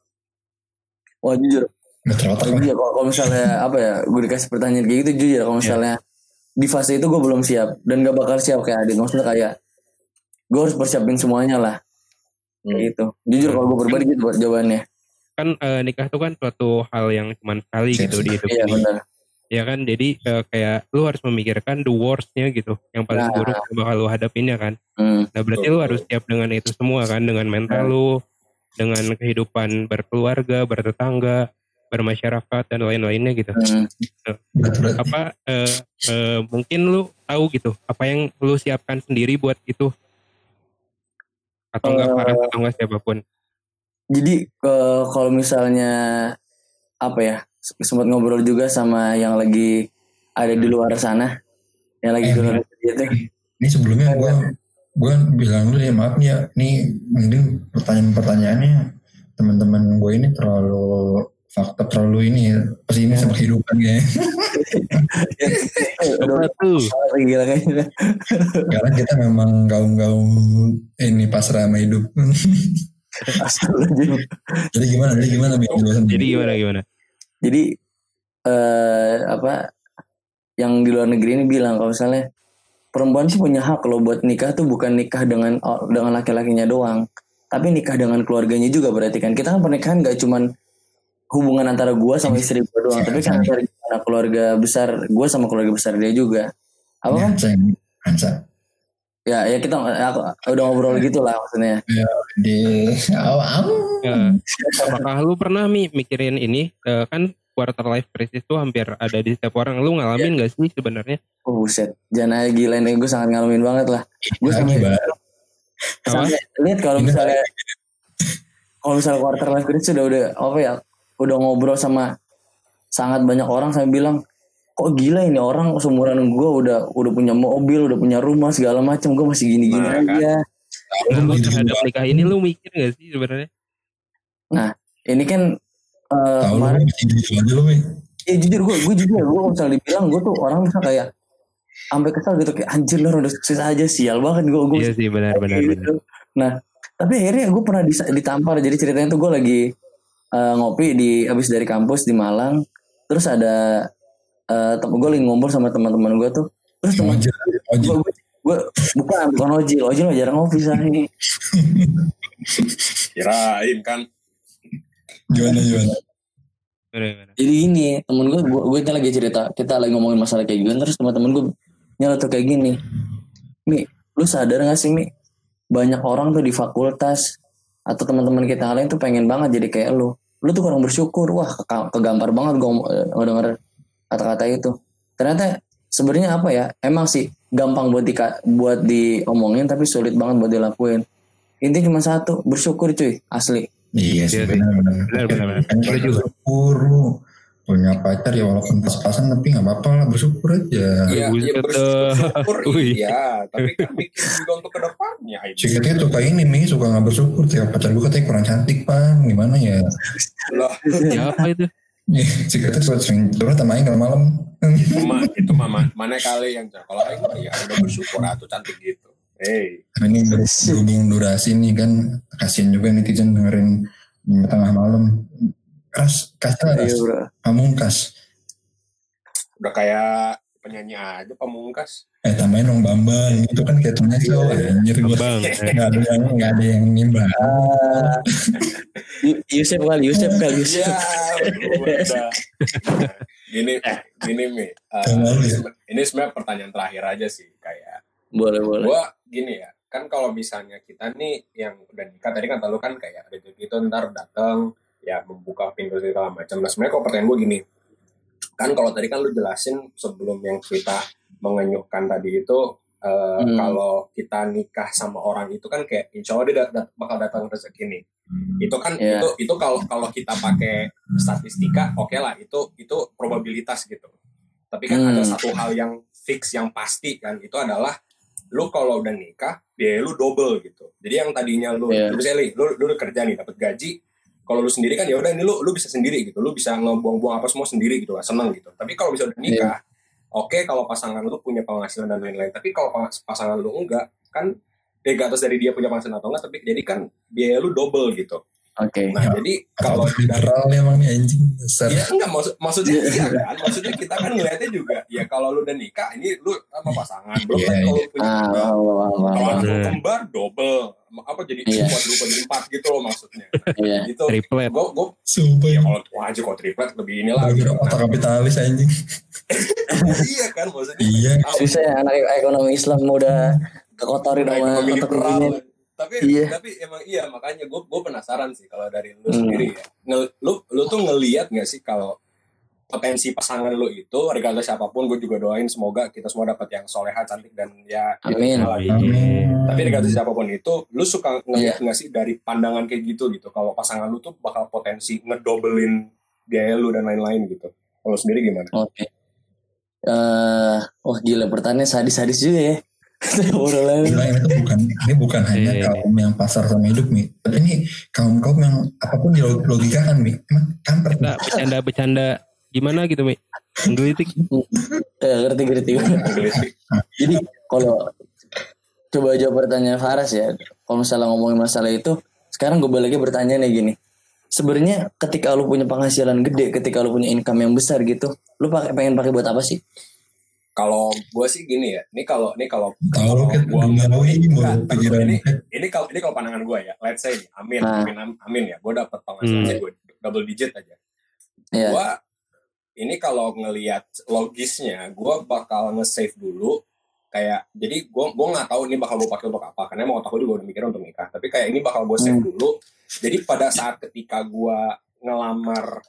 [SPEAKER 6] wah jujur. Iya, kalau misalnya apa ya, gue dikasih pertanyaan kayak gitu jujur kalau misalnya di fase itu gue belum siap dan gak bakal siap kayak Adit. Maksudnya kayak gue harus persiapin semuanya lah. Kayak gitu. Jujur kalau gue berbagi gitu buat jawabannya.
[SPEAKER 4] Kan eh, nikah tuh kan suatu hal yang cuman sekali gitu di hidup
[SPEAKER 6] Iya
[SPEAKER 4] ini.
[SPEAKER 6] benar.
[SPEAKER 4] Ya kan, jadi eh, kayak lu harus memikirkan the worstnya gitu. Yang paling
[SPEAKER 6] Nah.
[SPEAKER 4] buruk yang bakal lu hadapin ya kan.
[SPEAKER 6] Hmm.
[SPEAKER 4] Nah berarti lu harus siap dengan itu semua kan, dengan mental lu, dengan kehidupan berkeluarga, bertetangga, bermasyarakat dan lain-lainnya gitu.
[SPEAKER 6] Hmm.
[SPEAKER 2] Berat.
[SPEAKER 4] Apa eh, eh, mungkin lu tahu gitu, apa yang lu siapkan sendiri buat itu? Atau enggak
[SPEAKER 6] Eh,
[SPEAKER 4] Farah atau enggak siapa pun?
[SPEAKER 6] Jadi eh, kalau misalnya apa ya sempat ngobrol juga sama yang lagi ada di luar sana, yang lagi
[SPEAKER 2] Eh,
[SPEAKER 6] di luar.
[SPEAKER 2] Ini sebelumnya gue gue bilang dulu ya maaf nih ya. Nih mungkin pertanyaan-pertanyaannya teman-teman gue ini terlalu fakta terlalu ini ya pesimis sama kehidupan ya.
[SPEAKER 6] Udah
[SPEAKER 4] Apa tuh?
[SPEAKER 6] gila kayaknya.
[SPEAKER 2] Karena kita memang gaum-gaum ini pasrah sama hidup. Jadi gimana? Jadi gimana? Mi? Jelasin.
[SPEAKER 4] Jadi gimana gimana?
[SPEAKER 6] Jadi eh apa yang di luar negeri ini bilang kalau misalnya perempuan sih punya hak kalau buat nikah tuh bukan nikah dengan oh, dengan laki-lakinya doang, tapi nikah dengan keluarganya juga berarti kan kita kan pernikahan gak cuman hubungan antara gue sama istri gue doang, tapi dari karena keluarga besar gue sama keluarga besar dia juga. Apa kan? Ya, ya kita aku, udah ngobrol gitu lah maksudnya.
[SPEAKER 2] Di awal.
[SPEAKER 4] Ya, apakah lu pernah mi mikirin ini kan quarter life crisis tuh hampir ada di setiap orang. Lu ngalamin gak sih sebenarnya?
[SPEAKER 6] Oh buset, jangan aja gila nih, gue sangat ngalamin banget lah. Gue
[SPEAKER 2] Lagi,
[SPEAKER 6] sampai, sampai lihat kalau misalnya kalau misalnya quarter life crisis udah udah apa ya, udah ngobrol sama sangat banyak orang sampai bilang kok gila ini orang seumuran gue udah udah punya mobil, udah punya rumah segala macam, gue masih gini-gini
[SPEAKER 3] Nah, kan.
[SPEAKER 6] aja.
[SPEAKER 4] Nah, lu
[SPEAKER 2] gitu
[SPEAKER 4] terhadap
[SPEAKER 2] juga.
[SPEAKER 4] nikah ini lu mikir gak sih sebenarnya?
[SPEAKER 6] Ini kan eh,
[SPEAKER 2] Tahu lu
[SPEAKER 6] kemarin
[SPEAKER 2] masih gitu aja lu, Mi.
[SPEAKER 6] ya jujur gue gue jujur gue kalau misalnya dibilang gue tuh orang bisa kayak sampai kesal gitu kayak anjir lu udah sukses aja sial banget gue gue
[SPEAKER 4] Iya sih benar benar benar.
[SPEAKER 6] gitu. Nah, tapi akhirnya gue pernah ditampar. Jadi ceritanya tuh gue lagi eh, ngopi di abis dari kampus di Malang. Terus ada uh, gue lagi ngobrol sama teman-teman gue tuh. Terus teman
[SPEAKER 2] Ojek, ojek.
[SPEAKER 6] gue gue bukan bukan Ojil, Ojil mah jarang ngopi sih.
[SPEAKER 3] Kirain kan.
[SPEAKER 2] Gimana, gimana?
[SPEAKER 6] Jadi ini temen gue, gue, gue lagi cerita, kita lagi ngomongin masalah kayak gini. Terus teman-teman gue nyala tuh kayak gini. Mi, lu sadar gak sih Mi? Banyak orang tuh di fakultas atau teman-teman kita yang lain tuh pengen banget jadi kayak lu. Lu tuh kurang bersyukur. Wah, ke- kegampar banget gue denger kata-kata itu. Ternyata sebenarnya apa ya? Emang sih gampang buat di buat diomongin tapi sulit banget buat dilakuin. Intinya cuma satu, bersyukur cuy, asli.
[SPEAKER 2] Iya sih,
[SPEAKER 4] Iya sih.
[SPEAKER 2] benar-benar.
[SPEAKER 4] Benar, benar, benar.
[SPEAKER 2] Kan
[SPEAKER 4] Benar juga.
[SPEAKER 2] bersyukur lu. Punya pacar ya walaupun pas-pasan tapi nggak apa-apa lah bersyukur aja.
[SPEAKER 3] Iya, iya
[SPEAKER 4] dah.
[SPEAKER 3] bersyukur iya, tapi kan juga untuk ke depannya.
[SPEAKER 2] Si katanya suka ini Mi, suka nggak bersyukur. Tiap pacar gue katanya kurang cantik pan, gimana ya?
[SPEAKER 3] Lah,
[SPEAKER 4] Siapa itu?
[SPEAKER 2] Si katanya suka sering curhat sama Aing kalau malam.
[SPEAKER 3] itu mah itu mah ma- mana kali yang kalau Aing mah ya udah bersyukur atau cantik gitu. Hey,
[SPEAKER 2] ini berhubung durasi nih kan kasian juga netizen dengerin tengah malam. Ras, lah,
[SPEAKER 6] Iya
[SPEAKER 2] Ras.
[SPEAKER 6] bro.
[SPEAKER 2] Pamungkas.
[SPEAKER 3] udah kayak penyanyi aja pamungkas.
[SPEAKER 2] Eh tambahin dong Bambang, itu kan kayak temennya cowok anjir gue.
[SPEAKER 4] Bang. eh,
[SPEAKER 2] Gak ada yang gak ada yang nimbang.
[SPEAKER 6] Ah, Yu- Yusuf kali, Yusef kali, Yusef.
[SPEAKER 3] Ya, udah. gini, gini mi. Uh, ini,
[SPEAKER 2] ya?
[SPEAKER 3] sebe- ini sebenarnya pertanyaan terakhir aja sih kayak.
[SPEAKER 6] Boleh, boleh.
[SPEAKER 3] Gua gini ya, kan kalau misalnya kita nih yang udah nikah tadi kan lu kan kayak rezeki itu ntar datang ya membuka pintu segala macam. Nah sebenarnya kalau pertanyaan gue gini, kan kalau tadi kan lu jelasin sebelum yang kita mengenyuhkan tadi itu eh,
[SPEAKER 6] Hmm.
[SPEAKER 3] kalau kita nikah sama orang itu kan kayak insya Allah dia dat- dat- bakal datang rezeki nih. Itu kan
[SPEAKER 6] Iya.
[SPEAKER 3] itu itu kalau kalau kita pakai statistika oke lah itu itu probabilitas gitu. Tapi kan ada
[SPEAKER 6] Hmm.
[SPEAKER 3] satu hal yang fix yang pasti kan itu adalah lu kalau udah nikah biaya lu double gitu. Jadi yang tadinya lu
[SPEAKER 6] Iya.
[SPEAKER 3] lu misalnya lu lu udah kerja nih dapat gaji kalau lu sendiri kan ya udah ini lu lu bisa sendiri gitu. Lu bisa ngebuang-buang apa semua sendiri gitu, seneng gitu. Tapi kalau bisa udah nikah, oke kalau pasangan lu punya penghasilan dan lain-lain. Tapi kalau pas- pasangan lu enggak, kan regardless dari dia punya penghasilan atau enggak, tapi jadi kan biaya lu double gitu.
[SPEAKER 6] Oke.
[SPEAKER 3] Nah,
[SPEAKER 2] Ya,
[SPEAKER 3] jadi kalau
[SPEAKER 2] Kalau literal emang nih anjing. Besar.
[SPEAKER 3] Ya enggak maksud maksudnya iya kan maksudnya kita kan ngeliatnya juga ya kalau lu udah nikah ini lu sama pasangan belum
[SPEAKER 2] Iya,
[SPEAKER 3] kan kalau lu punya
[SPEAKER 6] Ah,
[SPEAKER 3] kalau anak lu
[SPEAKER 4] Hmm.
[SPEAKER 3] kembar double apa jadi
[SPEAKER 6] Iya.
[SPEAKER 3] dua dua jadi empat gitu loh maksudnya
[SPEAKER 6] Iya.
[SPEAKER 3] gitu
[SPEAKER 4] Triplet.
[SPEAKER 3] gue gue
[SPEAKER 2] Sumpah
[SPEAKER 3] ya kalau wah aja kok triplet lebih ini lah gitu
[SPEAKER 2] otak kapitalis anjing.
[SPEAKER 3] iya kan maksudnya
[SPEAKER 2] Iya.
[SPEAKER 6] Susah ya anak ekonomi Islam udah kekotorin
[SPEAKER 3] Nah,
[SPEAKER 6] sama otak.
[SPEAKER 3] Tapi
[SPEAKER 6] Iya.
[SPEAKER 3] tapi emang iya makanya gue gue penasaran sih kalau dari lu
[SPEAKER 6] Hmm.
[SPEAKER 3] sendiri ya Nge- lu lu tuh ngelihat nggak sih kalau potensi pasangan lu itu regardless siapa pun gue juga doain semoga kita semua dapat yang soleha cantik dan ya
[SPEAKER 6] Amin.
[SPEAKER 3] ya, gitu.
[SPEAKER 2] Amin.
[SPEAKER 3] tapi regardless siapa pun itu lu suka ngeliat
[SPEAKER 6] Iya.
[SPEAKER 3] nggak sih dari pandangan kayak gitu gitu kalau pasangan lu tuh bakal potensi ngedobelin biaya lu dan lain-lain gitu kalau sendiri gimana
[SPEAKER 6] Oke. Eh, wah gila pertanyaan sadis-sadis juga ya.
[SPEAKER 2] Gila ini tuh bukan ini bukan hanya
[SPEAKER 4] Iya, iya.
[SPEAKER 2] kaum yang pasar sama hidup nih, tapi ini kaum kaum yang apa pun dilogikakan nih, emang kampret.
[SPEAKER 4] Nah, bercanda-bercanda gimana gitu, Mi? Menggelitik.
[SPEAKER 6] Ya, ngerti ngerti. Jadi kalau coba jawab pertanyaan Faras ya, kalau misalnya ngomongin masalah itu, sekarang gue balik lagi bertanya nih gini. Sebenarnya ketika lu punya penghasilan gede, ketika lu punya income yang besar gitu, lu pakai pengen pakai buat apa sih?
[SPEAKER 3] Kalau gue sih gini ya ini kalau ini kalau
[SPEAKER 2] Tahu kan duniawi
[SPEAKER 3] Enggak,
[SPEAKER 2] mau pikiran
[SPEAKER 3] ini ini kalau ini kalau pandangan gue ya let's say amin
[SPEAKER 6] Nah.
[SPEAKER 3] amin am- amin ya gue dapet penghasilan
[SPEAKER 4] Hmm.
[SPEAKER 3] gue double digit aja
[SPEAKER 6] Iya.
[SPEAKER 3] Gua ini kalau ngelihat logisnya, gua bakal nge-save dulu kayak jadi gua gua nggak tahu ini bakal gue pakai untuk apa karena mau otak gue juga udah mikir untuk nikah tapi kayak ini bakal gue save
[SPEAKER 6] Hmm.
[SPEAKER 3] dulu jadi pada saat ketika gua ngelamar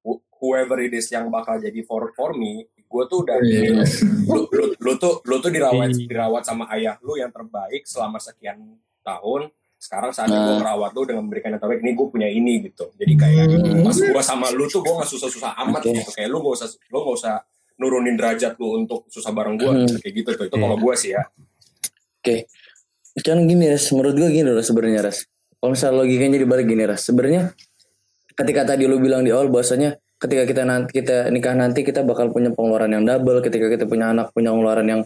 [SPEAKER 3] wh- whoever it is yang bakal jadi for for me gue tuh udah
[SPEAKER 2] Iya.
[SPEAKER 3] lu, lu, lu tuh lu tuh dirawat
[SPEAKER 4] Iya.
[SPEAKER 3] dirawat sama ayah lu yang terbaik selama sekian tahun sekarang saatnya gue
[SPEAKER 6] Nah.
[SPEAKER 3] merawat lu dengan memberikan yang terbaik ini gue punya ini gitu jadi kayak
[SPEAKER 6] Hmm.
[SPEAKER 3] pas gue sama lu tuh gue gak susah-susah amat
[SPEAKER 6] Oke.
[SPEAKER 3] gitu kayak lu gak usah lu gak usah nurunin derajat lu untuk susah bareng gue
[SPEAKER 6] Hmm.
[SPEAKER 3] kayak gitu tuh itu kalau gue sih ya
[SPEAKER 6] Oke. Kan gini Res, menurut gue gini Res sebenarnya Res. Kalau misalnya logikanya dibalik gini Res. Sebenarnya ketika tadi lu bilang di awal bahwasanya ketika kita nanti kita nikah nanti kita bakal punya pengeluaran yang double, ketika kita punya anak punya pengeluaran yang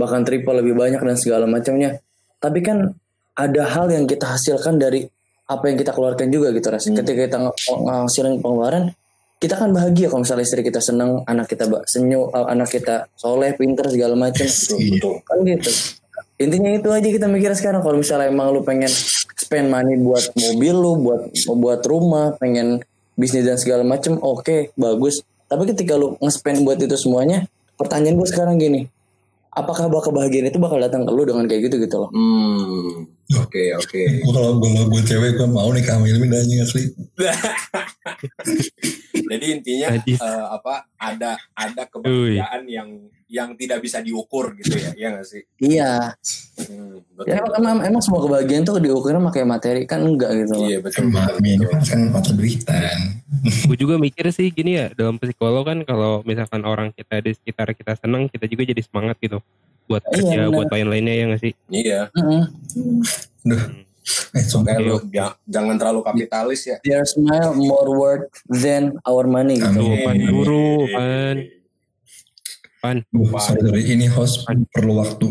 [SPEAKER 6] bahkan triple lebih banyak dan segala macamnya. Tapi kan ada hal yang kita hasilkan dari apa yang kita keluarkan juga gitu Res.
[SPEAKER 3] Hmm.
[SPEAKER 6] Ketika kita ng- ngasilin pengeluaran, kita kan bahagia kalau misalnya istri kita seneng, anak kita senyum, anak kita soleh, pinter segala macam.
[SPEAKER 3] betul
[SPEAKER 6] kan gitu intinya itu aja kita mikir sekarang kalau misalnya emang lu pengen spend money buat mobil lu buat buat rumah pengen bisnis dan segala macem oke bagus. Tapi ketika lu nge-spend buat itu semuanya pertanyaan gue sekarang gini apakah bakal kebahagiaan itu bakal datang ke lu dengan kayak gitu gitu loh?
[SPEAKER 3] Hmm oke oke.
[SPEAKER 2] Kalau gue cewek gue mau nih sama Ilmi dan asli.
[SPEAKER 3] jadi intinya eh, apa ada ada kebahagiaan yang yang tidak bisa diukur gitu ya iya gak sih?
[SPEAKER 6] Iya.
[SPEAKER 3] Hmm, betul,
[SPEAKER 6] ya, emang, emang, emang semua kebahagiaan tuh diukurnya pakai materi kan enggak gitu.
[SPEAKER 3] Iya betul
[SPEAKER 2] Emang kan mata duitan.
[SPEAKER 4] gue juga mikir sih gini ya dalam psikolog kan kalau misalkan orang kita di sekitar kita senang kita juga jadi semangat gitu buat
[SPEAKER 6] Iya,
[SPEAKER 4] kerja
[SPEAKER 6] benar.
[SPEAKER 4] buat lain-lainnya ya nggak sih?
[SPEAKER 3] Iya.
[SPEAKER 6] Mm-mm.
[SPEAKER 2] Duh. Eh.
[SPEAKER 3] Kayak lu ja- jangan terlalu kapitalis ya.
[SPEAKER 6] their smile more worth than our money gitu.
[SPEAKER 2] Amin.
[SPEAKER 4] pan guru pan pan
[SPEAKER 2] Duh, sorry, sorry. Ini host perlu waktu.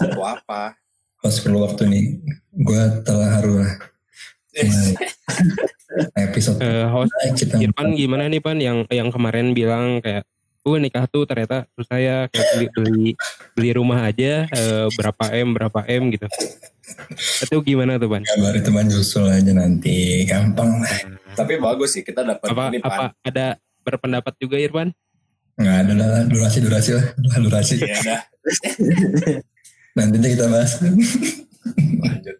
[SPEAKER 3] Itu apa?
[SPEAKER 2] Host perlu waktu nih. Gue telah harus episode
[SPEAKER 4] Eh, host
[SPEAKER 2] Nah, kita
[SPEAKER 4] Irfan gimana nih pan yang yang kemarin bilang kayak gue nikah tuh ternyata susah ya kayak beli beli, beli rumah aja eh, berapa m berapa m gitu. Itu gimana tuh pan
[SPEAKER 2] kabar itu nyusul aja nanti gampang. Lah
[SPEAKER 3] Tapi bagus sih kita dapat
[SPEAKER 4] apa
[SPEAKER 3] ini
[SPEAKER 4] apa
[SPEAKER 3] pan.
[SPEAKER 4] ada berpendapat juga Irfan?
[SPEAKER 2] Nggak ada lah durasi durasi lah durasi.
[SPEAKER 3] Ya dah,
[SPEAKER 2] nantinya kita bahas.
[SPEAKER 3] Lanjut.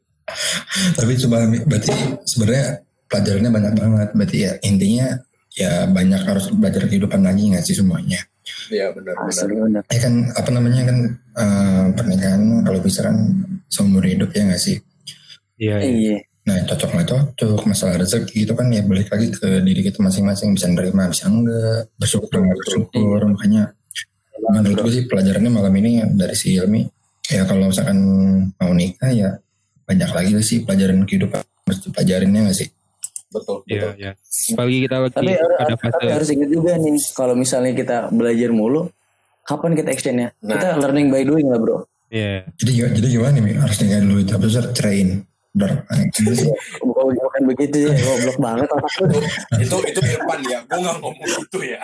[SPEAKER 2] tapi cuma berarti sebenarnya pelajarannya banyak banget. Berarti ya intinya ya banyak harus belajar kehidupan lagi nggak sih semuanya?
[SPEAKER 3] Iya benar benar.
[SPEAKER 2] Ya kan apa namanya kan eh, pernikahan kalau bisa kan seumur hidup ya nggak sih?
[SPEAKER 4] Iya iya.
[SPEAKER 6] Iya.
[SPEAKER 2] nah cocok nggak cocok? Masalah rezeki itu kan ya balik lagi ke diri kita masing-masing. Bisa nerima bisa enggak? Bersyukur nggak bersyukur. Makanya menurut gue sih pelajarannya malam ini dari si Ilmi ya kalau misalkan mau nikah ya banyak lagi sih pelajaran kehidupan harus dipelajarin ya nggak sih
[SPEAKER 3] Betul
[SPEAKER 4] Iya,
[SPEAKER 3] betul.
[SPEAKER 4] iya. Apalagi kita lagi
[SPEAKER 6] Tapi,
[SPEAKER 4] ada
[SPEAKER 6] tapi
[SPEAKER 4] fase
[SPEAKER 6] harus ingat juga nih, kalau misalnya kita belajar mulu, kapan kita actionnya?
[SPEAKER 3] Nah.
[SPEAKER 6] Kita learning by doing lah bro.
[SPEAKER 4] Iya.
[SPEAKER 2] jadi jadi gimana nih harus nikah dulu itu habis itu cerain udah
[SPEAKER 6] Bukan, bukan begitu ya, goblok banget.
[SPEAKER 3] Itu itu Irfan ya. Gue nggak ngomong gitu ya.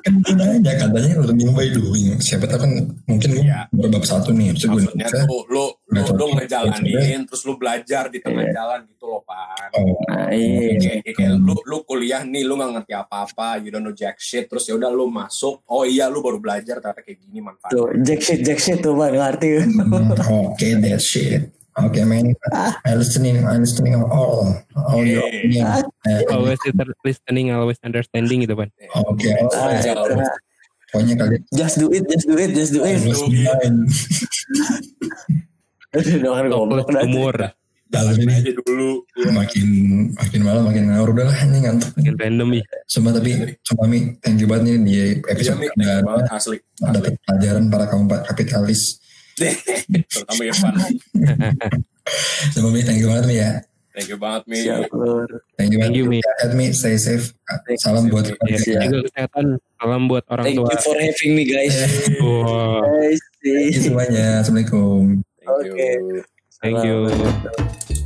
[SPEAKER 2] kan gue nanya katanya learning by doing siapa tahu kan mungkin gue
[SPEAKER 3] Iya.
[SPEAKER 2] baru bab satu nih itu gue
[SPEAKER 3] Maksudnya tuh lu lu
[SPEAKER 2] Nggak
[SPEAKER 3] lu
[SPEAKER 2] cocok.
[SPEAKER 3] ngejalanin terus lu belajar di tengah
[SPEAKER 6] Iya.
[SPEAKER 3] jalan gitu loh pan.
[SPEAKER 2] oh
[SPEAKER 6] Nah, iya.
[SPEAKER 3] Kayak, kayak lu lu kuliah nih lu nggak ngerti apa-apa, you don't know jack shit, terus ya udah lu masuk, oh iya lu baru belajar ternyata kayak gini
[SPEAKER 6] Tuh,
[SPEAKER 3] manfaatnya.
[SPEAKER 6] jack shit, jack shit tuh bang, ngerti.
[SPEAKER 2] Hmm, Oke, that shit. Oke, man. I listening, I listening all, all your opinion. Eh,
[SPEAKER 4] Always listening, always understanding gitu pan.
[SPEAKER 2] Oke,
[SPEAKER 6] Ah,
[SPEAKER 3] Aja,
[SPEAKER 6] itu.
[SPEAKER 2] pokoknya kalian
[SPEAKER 6] Just do it, just do it, just do it.
[SPEAKER 2] harus main.
[SPEAKER 6] Aduh, Doang goblok dah.
[SPEAKER 4] umur,
[SPEAKER 3] jalanin
[SPEAKER 2] ini
[SPEAKER 3] aja dulu.
[SPEAKER 2] makin makin malam makin ngawur udah lah ini ngantuk.
[SPEAKER 4] makin random ih.
[SPEAKER 2] Sumpah tapi sumpah mi, thank you banget nih di
[SPEAKER 3] Iya
[SPEAKER 2] episode
[SPEAKER 3] nih, thank
[SPEAKER 2] kedua
[SPEAKER 3] banget asli.
[SPEAKER 2] dapat pelajaran para kaum kapitalis.
[SPEAKER 3] Terutama Irfan.
[SPEAKER 2] Sumpah mi, thank you banget mi ya.
[SPEAKER 3] Thank you banget Mi.
[SPEAKER 6] Siap.
[SPEAKER 2] Thank you banget.
[SPEAKER 4] Thank you, Mi.
[SPEAKER 2] Sehat mi, stay safe. Salam buat
[SPEAKER 3] Mi.
[SPEAKER 4] Ya,
[SPEAKER 6] Siap.
[SPEAKER 4] juga kesehatan. Salam buat orang
[SPEAKER 6] Thank
[SPEAKER 4] tua.
[SPEAKER 6] you for having me guys.
[SPEAKER 4] Wah,
[SPEAKER 6] Guys,
[SPEAKER 2] Thank you semuanya. Assalamualaikum.
[SPEAKER 3] Thank you.
[SPEAKER 6] Oke.
[SPEAKER 4] thank you.